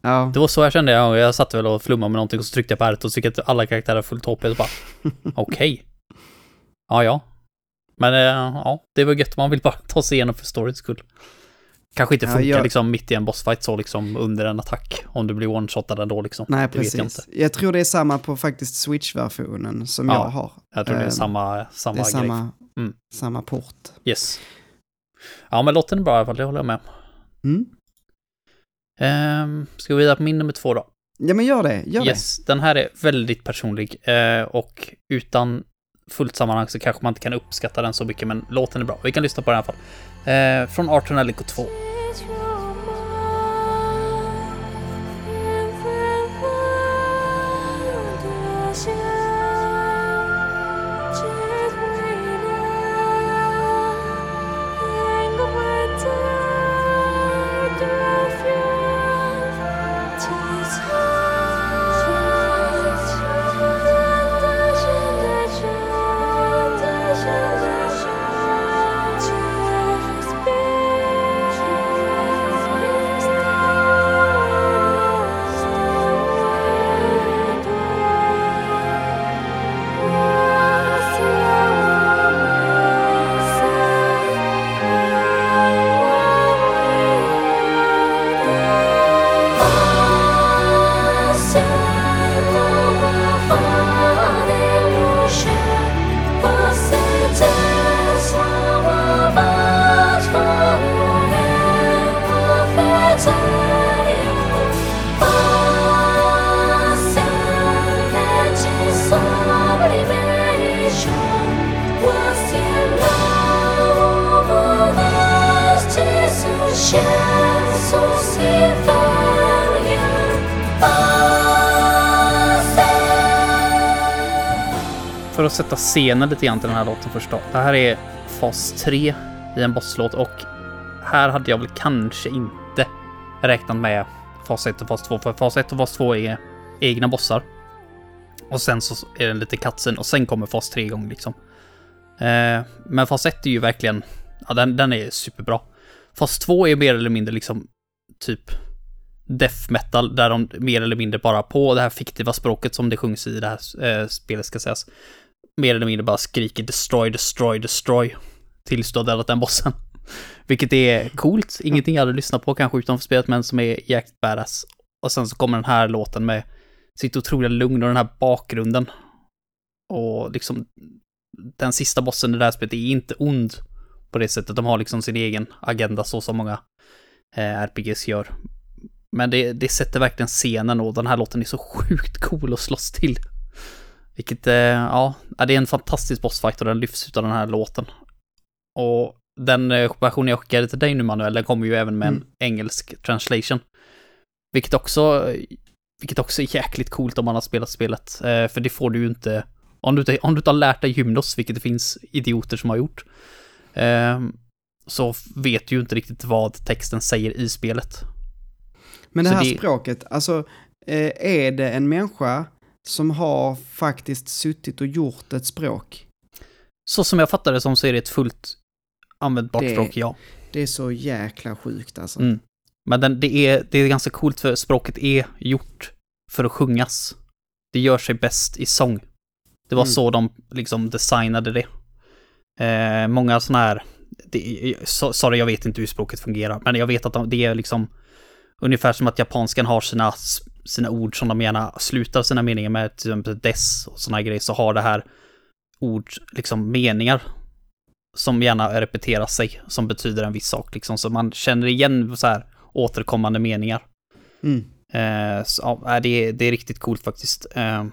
Ja. Det var så jag kände, jag, jag satt väl och flummade med någonting och så tryckte jag på R2 och så jag att alla karaktärer fullt HP och bara, okej. Ja, ja. Men eh, ja, det var gött, man vill bara ta sig igenom för storyns skull. Kanske inte Ja, funkar jag- liksom mitt i en bossfight så liksom under en attack, om du blir one-shotad ändå liksom. Nej, jag precis. inte. Jag, tror det är samma på faktiskt Switch-versionen som Ja, jag har. Jag tror det är Ehm, samma, samma det är samma, Mm. samma port. Yes. Ja, men låten är bra i alla fall, det håller jag med. Mm. Ehm, ska vi vidare på min nummer två då? Ja, men gör det. Gör yes, den här är väldigt personlig eh, och utan fullt sammanhang så kanske man inte kan uppskatta den så mycket, men låten är bra. Vi kan lyssna på den i alla fall. Eh, från Arton Alico 2. Sätta scenen lite grann till den här låten först då. Det här är fas 3 i en bosslåt och här hade jag väl kanske inte räknat med fas 1 och fas 2, för fas 1 och fas 2 är egna bossar. Och sen så är den lite katsen och sen kommer fas 3 igång liksom. Eh, men fas 1 är ju verkligen, ja den, den är superbra. Fas 2 är mer eller mindre liksom typ death metal där de mer eller mindre bara på det här fiktiva språket som det sjungs i det här eh, spelet ska sägas. Mer eller mindre bara skriker destroy, destroy, destroy. Tills du har dödat den bossen. Vilket är coolt, ingenting jag hade lyssnat på kanske utanför spelet men som är jäkligt badass. Och sen så kommer den här låten med sitt otroliga lugn och den här bakgrunden. Och liksom den sista bossen i det här spelet är inte ond på det sättet. De har liksom sin egen agenda så som många eh, RPGs gör. Men det, det sätter verkligen scenen och den här låten är så sjukt cool att slåss till. Vilket, eh, ja, det är en fantastisk bossfight och den lyfts ut av den här låten. Och den eh, version jag skickade till dig nu Manuel, den kommer ju även med en Mm. engelsk translation. Vilket också vilket också är jäkligt coolt om man har spelat spelet. Eh, för det får du ju inte, om du, inte- om du inte har lärt dig Hymnos, vilket det finns idioter som har gjort, eh, så vet du ju inte riktigt vad texten säger i spelet. Men det här det- språket, alltså är det en människa som har faktiskt suttit och gjort ett språk? Så som jag fattar det som så är det ett fullt användbart Det- språk, ja. Det är så jäkla sjukt alltså. Mm. Men den, det, är, det är ganska coolt för språket är gjort för att sjungas. Det gör sig bäst i sång. Det var Mm. så de liksom designade det. Eh, många sådana här, det, sorry jag vet inte hur språket fungerar, men jag vet att de, det är liksom ungefär som att japanskan har sina, sina ord som de gärna slutar sina meningar med, till exempel des och sådana grejer, så har det här ord, liksom meningar som gärna repeterar sig, som betyder en viss sak liksom, så man känner igen så här återkommande meningar. Mm. Eh, så, ja, det, är, det är riktigt coolt faktiskt. Eh,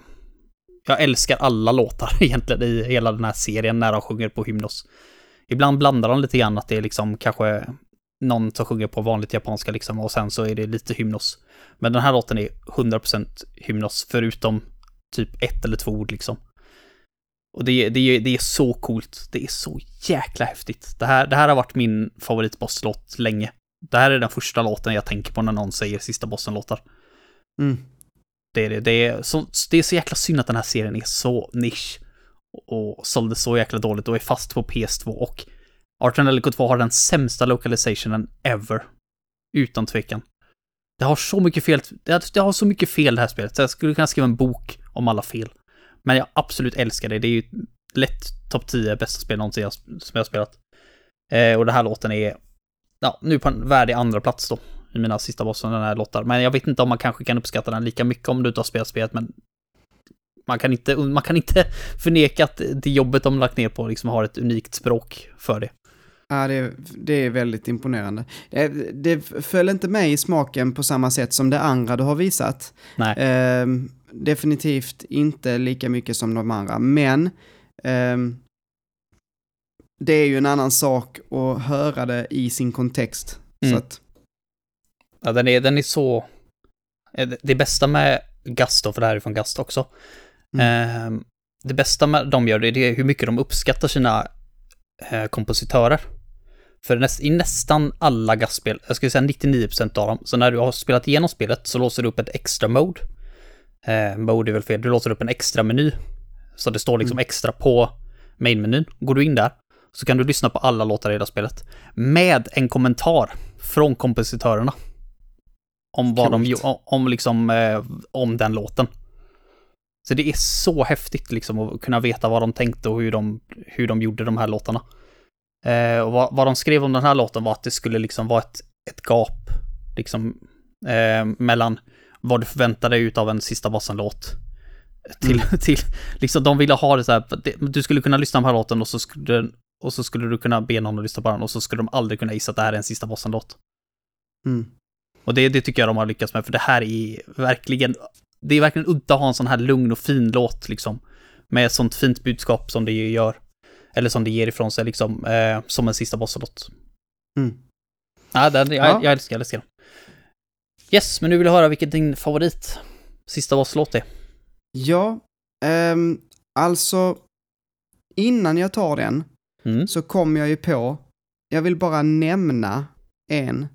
jag älskar alla låtar egentligen i hela den här serien när de sjunger på hymnos. Ibland blandar de lite grann att det är liksom kanske någon som sjunger på vanligt japanska liksom och sen så är det lite hymnos. Men den här låten är 100% hymnos förutom typ ett eller två ord liksom. Och det, det, är- det är så coolt. Det är så jäkla häftigt. Det här, det här har varit min favoritbosslåt länge. Det här är den första låten jag tänker på när någon säger sista bossen-låtar. Mm. Det är det. Det är, så, det är så jäkla synd att den här serien är så nisch. Och, och sålde så jäkla dåligt och är fast på PS2 och Art and Delico 2 har den sämsta localizationen ever. Utan tvekan. Det har så mycket fel, det det har så mycket fel det här spelet, så jag skulle kunna skriva en bok om alla fel. Men jag absolut älskar det, det är ju lätt topp 10 bästa spel någonsin jag, som jag har spelat. Eh, och den här låten är, ja, nu på en värdig andra plats då i mina sista bossar den här låtar. Men jag vet inte om man kanske kan uppskatta den lika mycket om du inte har spelat spelet, men man kan inte, man kan inte förneka att det jobbet de lagt ner på liksom har ett unikt språk för det. Ja, det, det är väldigt imponerande. Det, det föll inte med i smaken på samma sätt som det andra du har visat. Nej. Ehm, definitivt inte lika mycket som de andra, men ehm, det är ju en annan sak att höra det i sin kontext. Mm. Så att, Ja, den är, den är så... eh, det- bästa med Gast då, för det här är från Gast också. Eh, det bästa med de gör det, det är hur mycket de uppskattar sina eh, kompositörer. För näst, i nästan alla Gast-spel, jag skulle säga 99% av dem, så när du har spelat igenom spelet så låser du upp ett extra mode. Eh, mode är väl fel, du låser upp en extra meny. Så det står liksom extra på main-menyn. Går du in där så kan du lyssna på alla låtar i hela spelet. Med en kommentar från kompositörerna. Om vad de Coolt. gjorde, om liksom, eh, om den låten. Så det är så häftigt liksom att kunna veta vad de tänkte och hur de, hur de gjorde de här låtarna. Eh, och vad, vad de skrev om den här låten var att det skulle liksom vara ett, ett gap, liksom, eh, mellan vad du förväntade dig av en sista bossen-låt. Till, till, liksom de ville ha det så här, du skulle kunna lyssna på den här låten och så skulle, och så skulle du kunna be någon att lyssna på den och så skulle de aldrig kunna gissa att det här är en sista bossen-låt. mm. Och det, det tycker jag de har lyckats med, för det här är verkligen, det är verkligen udda att ha en sån här lugn och fin låt liksom. Med ett sånt fint budskap som det gör. Eller som det ger ifrån sig liksom, eh, som en sista bosslåt. Mm. Ja, den, jag, Ja. jag älskar, jag älskar den. Yes, men nu vill jag höra vilken din favorit sista bosslåt är. Ja, ehm, alltså innan jag tar den Mm. så kom jag ju på, jag vill bara nämna en,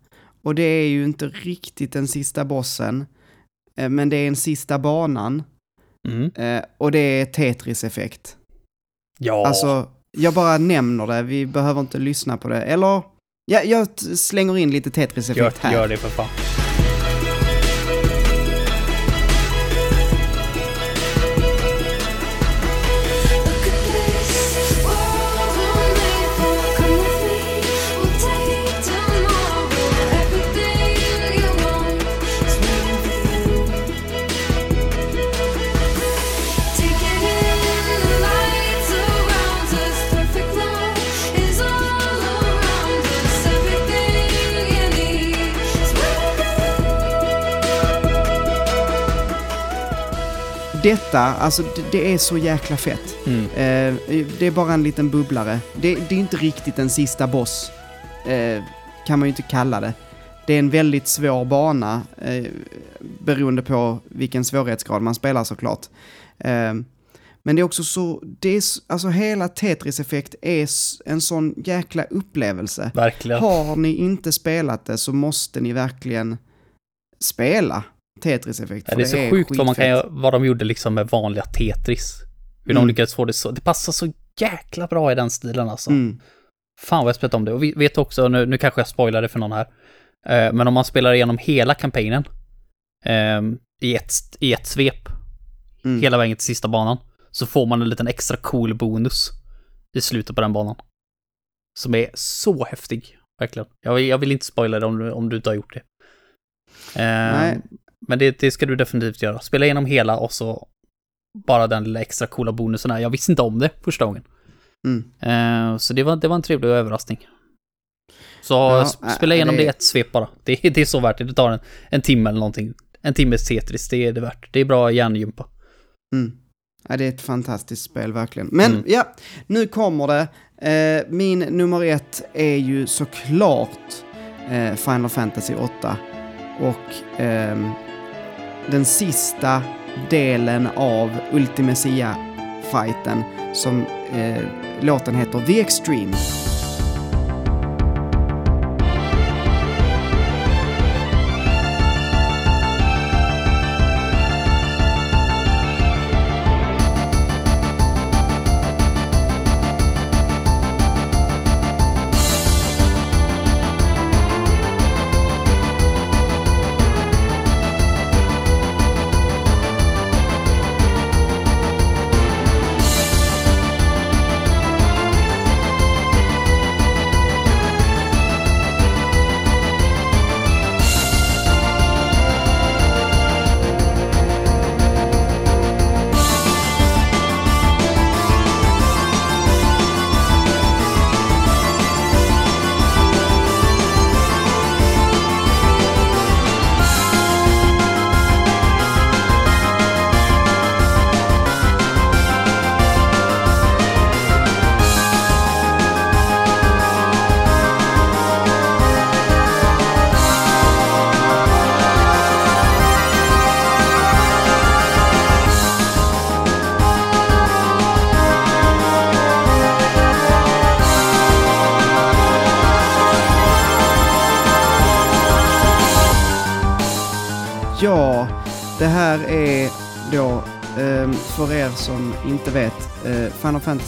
och det är ju inte riktigt den sista bossen, men det är en sista banan, Mm. eh, och det är Tetris-effekt. Ja, Alltså, jag bara nämner det, vi behöver inte lyssna på det, eller, ja, jag slänger in lite gör, Tetris-effekt här. gör det för fan. Detta, alltså det, det är så jäkla fett. Mm. Eh, det är bara en liten bubblare. Det, det är inte riktigt en sista boss. Eh, kan man ju inte kalla det. det är en väldigt svår bana eh, beroende på vilken svårighetsgrad man spelar såklart. Eh, men det är också så, det är, alltså hela Tetris-effekt är s- en sån jäkla upplevelse. Verkligen. Har ni inte spelat det så måste ni verkligen spela Tetris-effekt. Ja, det är så sjukt vad, man kan, vad de gjorde liksom med vanliga Tetris. Hur Mm. de lyckades få det så. Det passar så jäkla bra i den stilen alltså. Mm. Fan vad jag spelat om det. Och vi vet också, nu, nu kanske jag spoilar det för någon här. Eh, men om man spelar igenom hela kampanjen ehm, i, ett, i ett svep, Mm. hela vägen till sista banan, så får man en liten extra cool bonus i slutet på den banan. Som är så häftig, verkligen. Jag, vill- jag vill inte spoila det om du, om du inte har gjort det. Ehm, Nej. Men det, det ska du definitivt göra. Spela igenom hela och så bara den lilla extra coola bonusen här. Jag visste inte om det första gången. Mm. Eh, så det var, det var en trevlig överraskning. Så Ja, sp- spela igenom det- i ett svep bara. Det, är- det är så värt det. Det tar en, en timme eller någonting. En timmes Tetris, det är det värt. Det är bra hjärngympa. Mm. Ja, det är ett fantastiskt spel, verkligen. Men Mm. ja, nu kommer det. Eh, min nummer ett är ju såklart eh, Final Fantasy 8. Och ehm, den sista delen av Ultimecia-fighten som eh, låten heter The Extreme.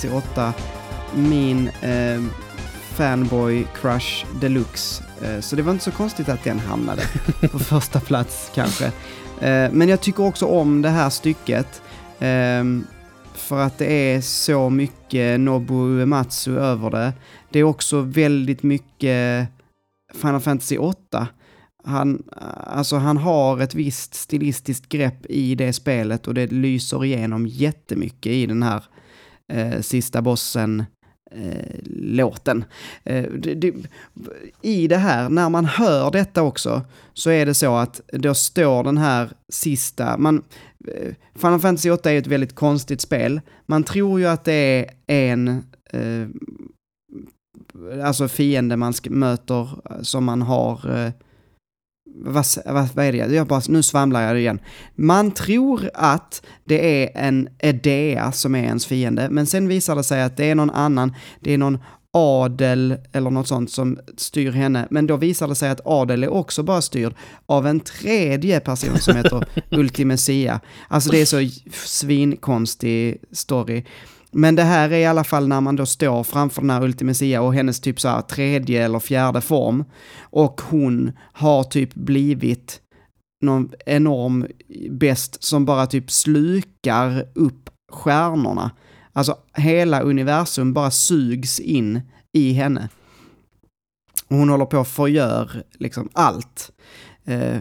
Fantasy 8, min eh, fanboy crush deluxe. Eh, så det var inte så konstigt att den hamnade på första plats kanske. Eh, men jag tycker också om det här stycket. för att det är så mycket Nobu Uematsu över det. Det är också väldigt mycket Final Fantasy 8 han, alltså han har ett visst stilistiskt grepp i det spelet och det lyser igenom jättemycket i den här eh, sista bossen eh, låten. Eh, det, det, I det här, när man hör detta också, så är det så att då står den här sista, man, eh, Final Fantasy 8 är ett väldigt konstigt spel. Man tror ju att det är en eh, alltså fiende man sk- möter eh, som man har eh, vad, vad, vad är det? Jag bara, nu svamlar jag igen. Man tror att det är en Edea som är ens fiende, men sen visar det sig att det är någon annan, det är någon adel eller något sånt som styr henne, men då visar det sig att adel är också bara styrd av en tredje person som heter Ultimecia. Alltså det är så svinkonstig story. Men det här är i alla fall när man då står framför den här Ultimecia och hennes typ så här tredje eller fjärde form. Och hon har typ blivit någon enorm best som bara typ slukar upp stjärnorna. Alltså hela universum bara sugs in i henne. Och hon håller på att förgör liksom allt. Eh,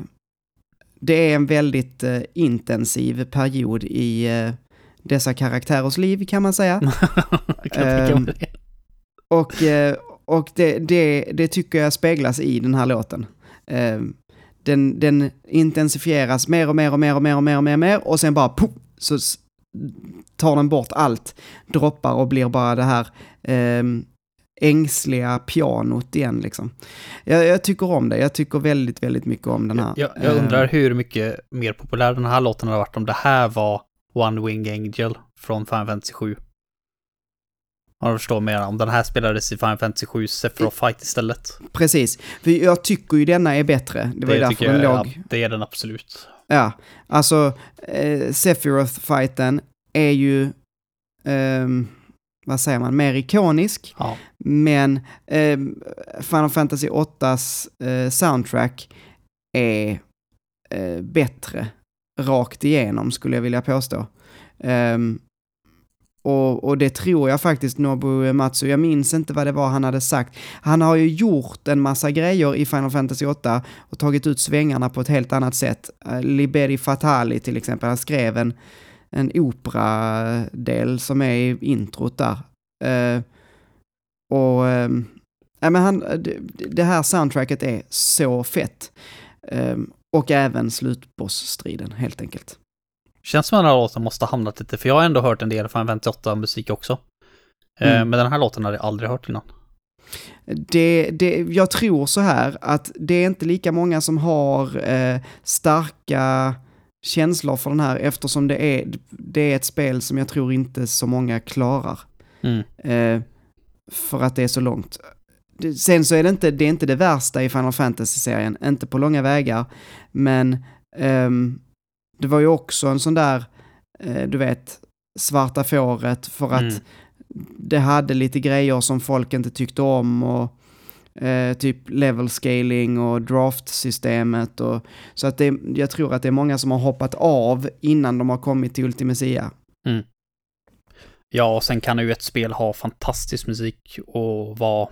det är en väldigt eh, intensiv period i eh, dessa karaktärers liv kan man säga. Det. Och, eh, och det, det, det tycker jag speglas i den här låten. Eh, Den, den intensifieras mer och mer och mer och mer och mer och mer och, mer, och sen bara pop, så tar den bort allt, droppar och blir bara det här eh, ängsliga pianot igen liksom. Jag, jag tycker om det, jag tycker väldigt, väldigt mycket om den här. Jag, jag undrar hur mycket mer populär den här låten hade varit om det här var One Wing Angel från Final Fantasy 7. Om du förstår mer, om den här spelades i Final Fantasy 7 Sephiroth Fight istället. Precis, för jag tycker ju denna är bättre. Det var ju därför den jag, låg... ja, det är den absolut. Ja, alltså eh, Sephiroth-fighten är ju, ehm, vad säger man, mer ikonisk. Ja. Men eh, Final Fantasy 8s eh, soundtrack är eh, bättre rakt igenom skulle jag vilja påstå. Um, och, och det tror jag faktiskt Nobu Matsu, jag minns inte vad det var han hade sagt. Han har ju gjort en massa grejer i Final Fantasy 8 och tagit ut svängarna på ett helt annat sätt. Eh, Liberi Fatali till exempel, han skrev en, en operadel som är i introt där. Uh, och uh, ja, men han, det, det här soundtracket är så fett. Ehm, och även slutbossstriden helt enkelt. Känns som att den här låten måste ha hamnat lite, för jag har ändå hört en del Final Fantasy 8 musik också. Eh, Mm. Men den här låten hade jag aldrig hört innan. Det, det, jag tror så här att det är inte lika många som har eh, starka känslor för den här eftersom det är, det är ett spel som jag tror inte så många klarar. Mm. Eh, för att det är så långt. Sen så är det inte det, är inte det värsta i Final Fantasy-serien, inte på långa vägar, men ehm, det var ju också en sån där, eh, du vet, svarta fåret för att Mm. det hade lite grejer som folk inte tyckte om och eh, typ level scaling och draft-systemet och så att det, jag tror att det är många som har hoppat av innan de har kommit till Ultimecia. Ja, och sen kan ju ett spel ha fantastisk musik och vara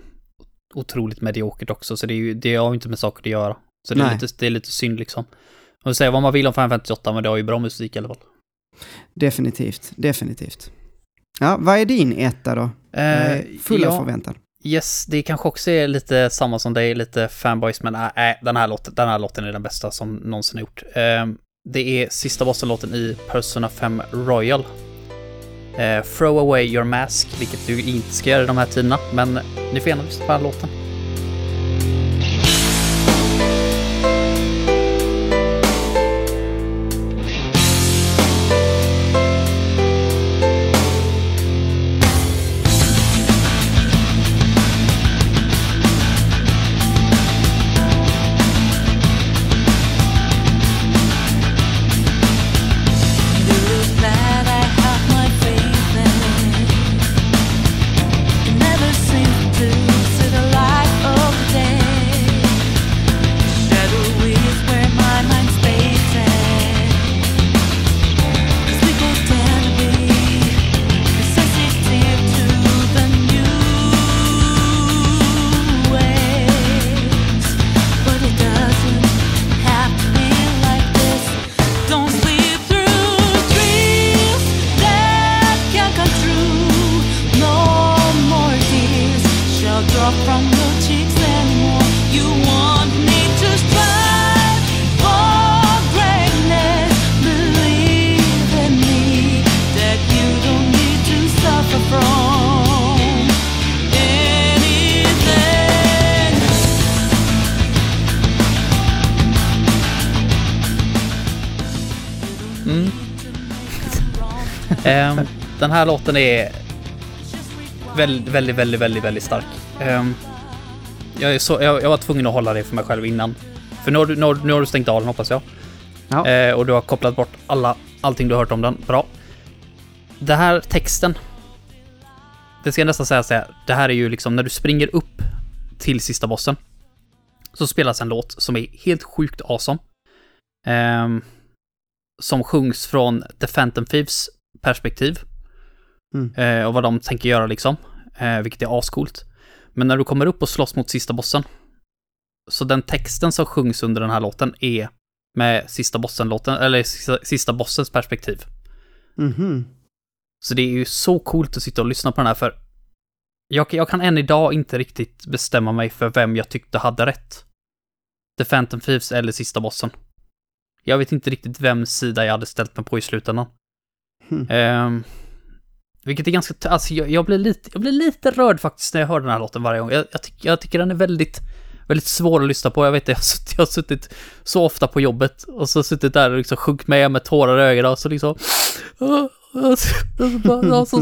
otroligt mediokert också, så det, är ju, det har ju inte med saker att göra. Så det är, Nej. lite, det är lite synd liksom. Man säga vad man vill om Final Fantasy 8, men det har ju bra musik i alla fall. Definitivt, definitivt. Ja, vad är din etta då? Jag är full av ja, förväntan. Yes, det kanske också är lite samma som dig, lite fanboys, men äh, den, här låten, den här låten är den bästa som någonsin har gjort. Ehm, det är sista bossen-låten i Persona 5 Royal. Eh, throw away your mask, vilket du inte ska göra i de här tiderna, men ni får gärna lyssna på den här låten. Den här låten är väldigt, väldigt, väldigt, väldigt, väldigt stark. Ehm, jag, är så, jag, jag var tvungen att hålla det för mig själv innan. För nu har du, nu har, nu har du stängt av den hoppas jag. Ja. Eh, och du har kopplat bort alla, allting du har hört om den. Bra. Det här texten. Det ska jag nästan säga så här. Det här är ju liksom när du springer upp till sista bossen. Så spelas en låt som är helt sjukt awesome. Ehm, som sjungs från The Phantom Thieves perspektiv. Mm. Eh, och vad de tänker göra liksom. Eh, vilket är ascoolt. Men när du kommer upp och slåss mot sista bossen. Så den texten som sjungs under den här låten är med sista bossen-låten, eller sista, sista bossens perspektiv. Mhm. Så det är ju så coolt att sitta och lyssna på den här för jag, jag kan än idag inte riktigt bestämma mig för vem jag tyckte hade rätt. The Phantom Thieves eller sista bossen. Jag vet inte riktigt vems sida jag hade ställt mig på i slutändan. Hmm. Ehm, Vilket är ganska, alltså jag, jag, blir lite, jag blir lite rörd faktiskt när jag hör den här låten varje gång. Jag, jag, tycker, jag tycker den är väldigt, väldigt svår att lyssna på. Jag vet jag har, suttit, jag har suttit så ofta på jobbet och så suttit där och liksom sjunkit med med tårar i ögonen och så liksom... Så,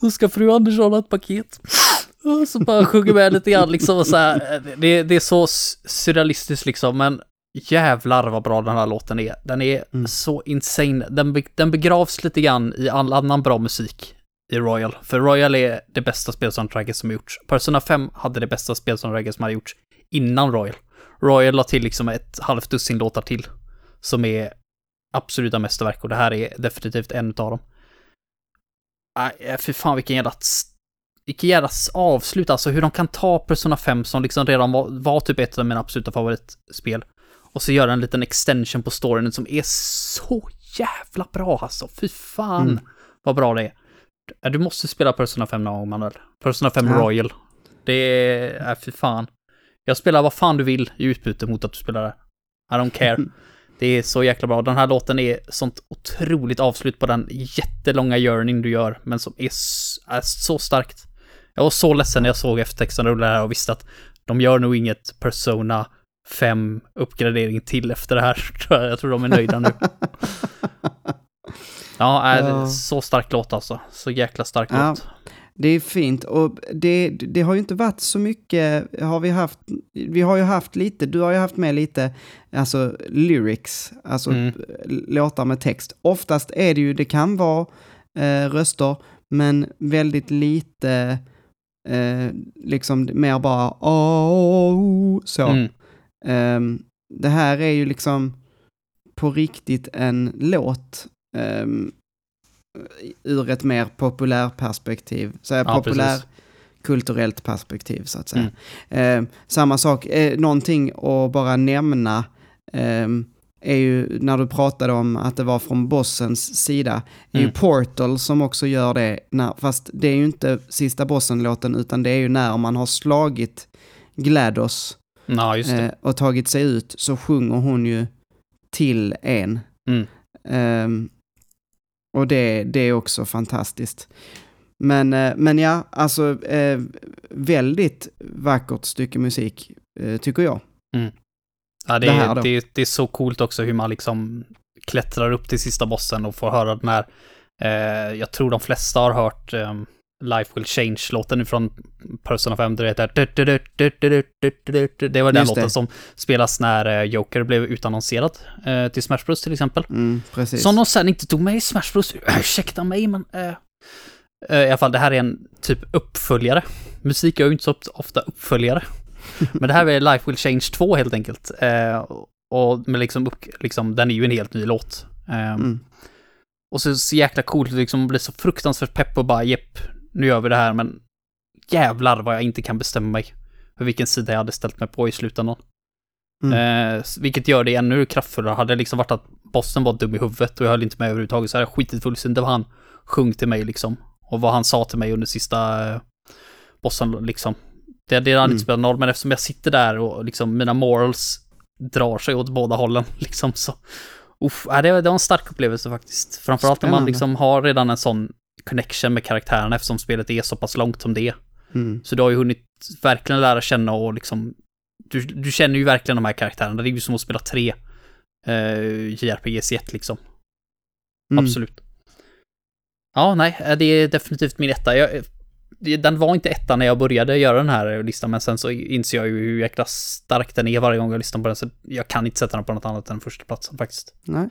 så, ska fru Andersson ha ett paket. Och så bara sjunger med lite grann liksom och så här. Det, det är så surrealistiskt liksom, men jävlar vad bra den här låten är. Den är Mm. så insane. Den, den begravs lite grann i all annan bra musik i Royal. För Royal är det bästa spelsoundtracket som har gjorts. Persona 5 hade det bästa spelsoundtracket som hade gjorts innan Royal. Royal la till liksom ett halvt dussin låtar till. Som är absoluta mästerverk och det här är definitivt en utav dem. Nej, fy fan vilken jävla... Vilken jävla avslut alltså, hur de kan ta Persona 5 som liksom redan var, var typ ett av mina absoluta favoritspel. Och så göra en liten extension på storyn som är så jävla bra alltså. Fy fan Mm. vad bra det är. Du måste spela Persona 5 någon gång Manuel. Persona 5 Ja. Royal. Det är, äh, fy fan. Jag spelar vad fan du vill i utbyte mot att du spelar det. I don't care. Det är så jäkla bra. Den här låten är sånt otroligt avslut på den jättelånga journeyn du gör, men som är, är så starkt. Jag var så ledsen när jag såg eftertexten rulla här och visste att de gör nog inget Persona 5 uppgradering till efter det här. Jag tror de är nöjda nu. Ja, är Ja. så stark låt alltså. Så jäkla stark Ja. låt. Det är fint och det, det har ju inte varit så mycket, har vi haft, vi har ju haft lite, du har ju haft med lite, alltså lyrics, alltså Mm. låtar med text. Oftast är det ju, det kan vara eh, röster, men väldigt lite, eh, liksom mer bara oh, så. Mm. Ehm, det här är ju liksom på riktigt en låt um, ur ett mer populärperspektiv. Så här, Ja, populär precis. kulturellt perspektiv så att säga. Ehm, samma sak, eh, någonting att bara nämna ehm, är ju när du pratade om att det var från bossens sida, är ju Mm. Portal som också gör det, när, fast det är ju inte sista bossen-låten utan det är ju när man har slagit GLaDOS Ja, eh, och tagit sig ut så sjunger hon ju till en. Mm. Och det, det är också fantastiskt. Men, eh, men ja, alltså eh, väldigt vackert stycke musik, eh, tycker jag. Ja, det, Det är, det, det är så coolt också hur man liksom klättrar upp till sista bossen och får höra den här. Eh, jag tror de flesta har hört ehm, Life Will Change-låten från Persona 5. Det heter... Det var den Just det. låten som spelas när eh, Joker blev utannonserad eh, till Smash Bros till exempel. Mm, precis. Som de sen inte tog med i Smash Bros. Ursäkta mig, men... Eh, I alla fall, det här är en typ uppföljare. Musik är ju inte så ofta uppföljare. men det här är Life Will Change 2 helt enkelt. Och men liksom, liksom, den är ju en helt ny låt. Eh, Mm. Och så, så jäkla coolt, liksom blir så fruktansvärt pepp och bara jepp, nu gör vi det här, men jävlar vad jag inte kan bestämma mig för vilken sida jag hade ställt mig på i slutändan. Mm. Eh, vilket gör det ännu kraftfullare. Hade det liksom varit att bossen var dum i huvudet och jag höll inte med överhuvudtaget så hade jag skitit fullständigt vad han sjöng till mig liksom. Och vad han sa till mig under sista eh, bossen liksom. Det, det hade Mm. inte spelat någon roll, men eftersom jag sitter där och liksom mina morals drar sig åt båda hållen liksom så. Uff, det, det var en stark upplevelse faktiskt. Framförallt när man Spännande. liksom har redan en sån connection med karaktärerna eftersom spelet är så pass långt som det är. Mm. Så du har ju hunnit verkligen lära känna och liksom... Du, du känner ju verkligen de här karaktärerna. Det är ju som att spela tre eh, JRPGs i ett liksom. Mm. Absolut. Ja, nej, eh, det är definitivt min etta. Jag, det- den var inte etta när jag började göra den här listan, men sen så inser jag ju hur jäkla stark den är varje gång jag lyssnar på den, så jag kan inte sätta den på något annat än första platsen faktiskt. Nej.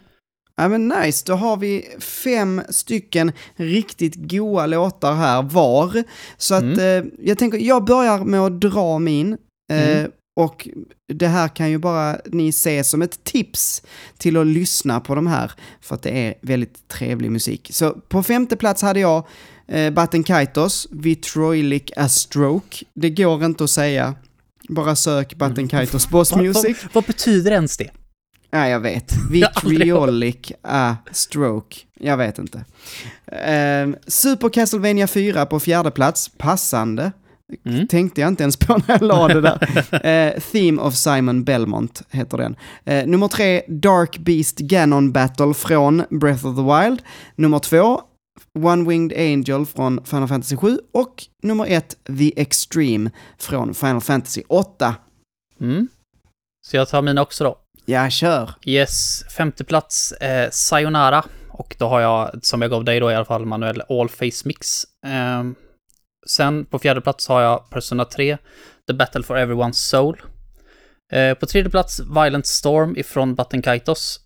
Ja men nice, då har vi fem stycken riktigt goa låtar här var. Så att eh, jag tänker, jag börjar med att dra min. Eh, Mm. Och det här kan ju bara ni se som ett tips till att lyssna på de här. För att det är väldigt trevlig musik. Så på femte plats hade jag eh, Batten Kaitos, Vitroilic A Stroke. Det går inte att säga. Bara sök Batten Kaitos Boss Vad- Music. Vad, vad betyder ens det? Ja, jag vet. Vitriolic a stroke. Jag vet inte. Ehm, Super Castlevania 4 på fjärde plats. Passande. Mm. Tänkte jag inte ens på när jag la det där. Eh, Theme of Simon Belmont heter den. Eh, nummer tre, Dark Beast Ganon Battle från Breath of the Wild. Nummer två, One Winged Angel från Final Fantasy 7 och nummer ett, The Extreme från Final Fantasy 8. Mm. Så jag tar mina också då. Ja, kör. Yes, femte plats, eh, Sayonara. Och då har jag, som jag gav dig då i alla fall, manuell All Face Mix. Eh, sen på fjärde plats har jag Persona 3, The Battle for Everyone's Soul. Eh, på tredje plats, Violent Storm ifrån Button Kaitos.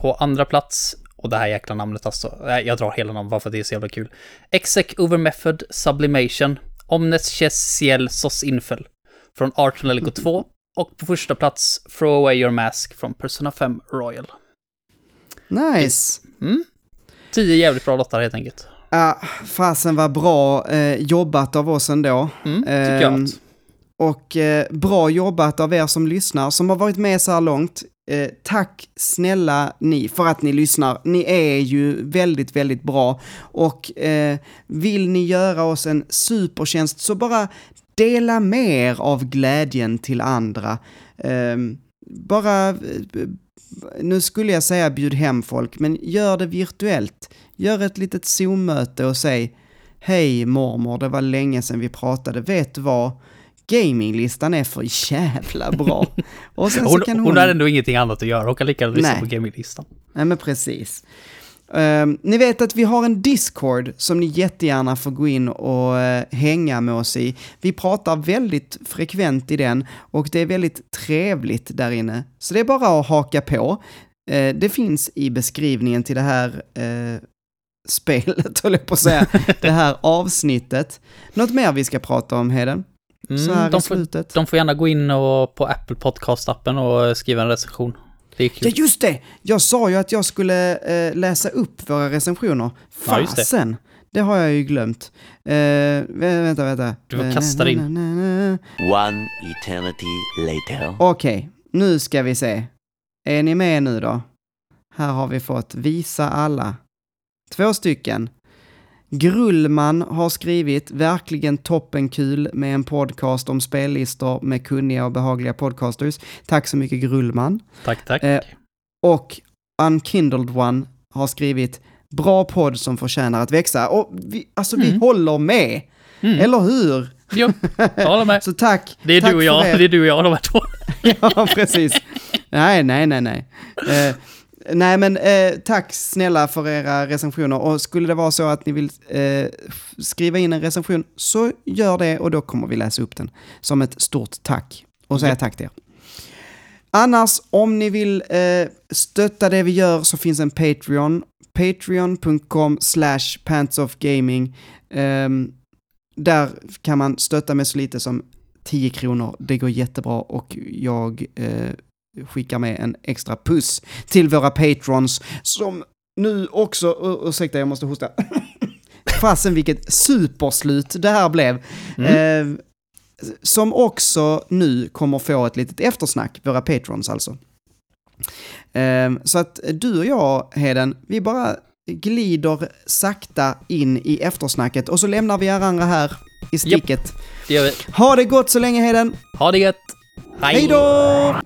På andra plats, och det här jäkla namnet alltså, jag drar hela namnet bara för att det är så jävla kul. Exec Over Method Sublimation, Omnes Chess Ciel Sos Infel från Arsenal Lego 2. Och på första plats, Throw Away Your Mask från Persona 5 Royal. Nice. Mm. Tio jävligt bra lottar helt enkelt. Ja, fasen var bra eh, jobbat av oss ändå. Mm, tycker jag. Ehm, Att. Och eh, bra jobbat av er som lyssnar, som har varit med så här långt. Eh, tack snälla ni för att ni lyssnar. Ni är ju väldigt, väldigt bra. Och eh, vill ni göra oss en supertjänst så bara dela mer av glädjen till andra. Ehm, bara, eh, nu skulle jag säga bjud hem folk, men gör det virtuellt. Gör ett litet Zoom-möte och säg Hej mormor, det var länge sedan vi pratade. Vet du vad? Gaminglistan är för jävla bra. Och sen så Hon, kan hon... hon... har ändå ingenting annat att göra. Hon kan lika gärna lyssna på gaminglistan. Nej men precis. Ehm, ni vet att vi har en Discord som ni jättegärna får gå in och eh, hänga med oss i. Vi pratar väldigt frekvent i den och det är väldigt trevligt där inne. Så det är bara att haka på. Eh, det finns i beskrivningen till det här eh, spelet, höll jag på att säga, det här avsnittet. Något mer vi ska prata om, Heden? Så här Mm, de, i får, de får gärna gå in och, på Apple Podcast-appen och skriva en recension. Det Ja, just det! Jag sa ju att jag skulle eh, läsa upp våra recensioner. Ja, just det. Fasen! Det har jag ju glömt. Eh, vä- vänta, vänta. Du får kasta na, dig na, na, na. One eternity later. Okej, nu ska vi se. Är ni med nu då? Här har vi fått visa alla. Två stycken. Grullman har skrivit verkligen toppenkul med en podcast om spellistor med kunniga och behagliga podcasters. Tack så mycket Grullman. Tack, tack. Eh, Och Unkindled One har skrivit bra podd som förtjänar att växa. Och vi, alltså vi Mm. håller med, Mm. eller hur? Jo, jag håller med. Så tack. Det är tack du och jag, er. det är du och jag de här två. Ja, precis. Nej, nej, nej, nej. Eh, nej, men eh, tack snälla för era recensioner. Och skulle det vara så att ni vill eh, skriva in en recension, så gör det och då kommer vi läsa upp den som ett stort tack. Och säga Japp. tack till er. Annars, om ni vill eh, stötta det vi gör så finns en Patreon. Patreon.com slash pantsofgaming. Ehm, där kan man stötta med så lite som 10 kronor. Det går jättebra och jag eh, skickar med en extra puss till våra patrons som nu också, uh, ursäkta jag måste hosta. Fasen vilket superslut det här blev. Mm. Eh, som också nu kommer få ett litet eftersnack, våra patrons alltså. Eh, så att du och jag, Heden, vi bara glider sakta in i eftersnacket och så lämnar vi er andra här i sticket. Det gör vi. Ha det gott så länge, Heden! Ha det gött! Hej då!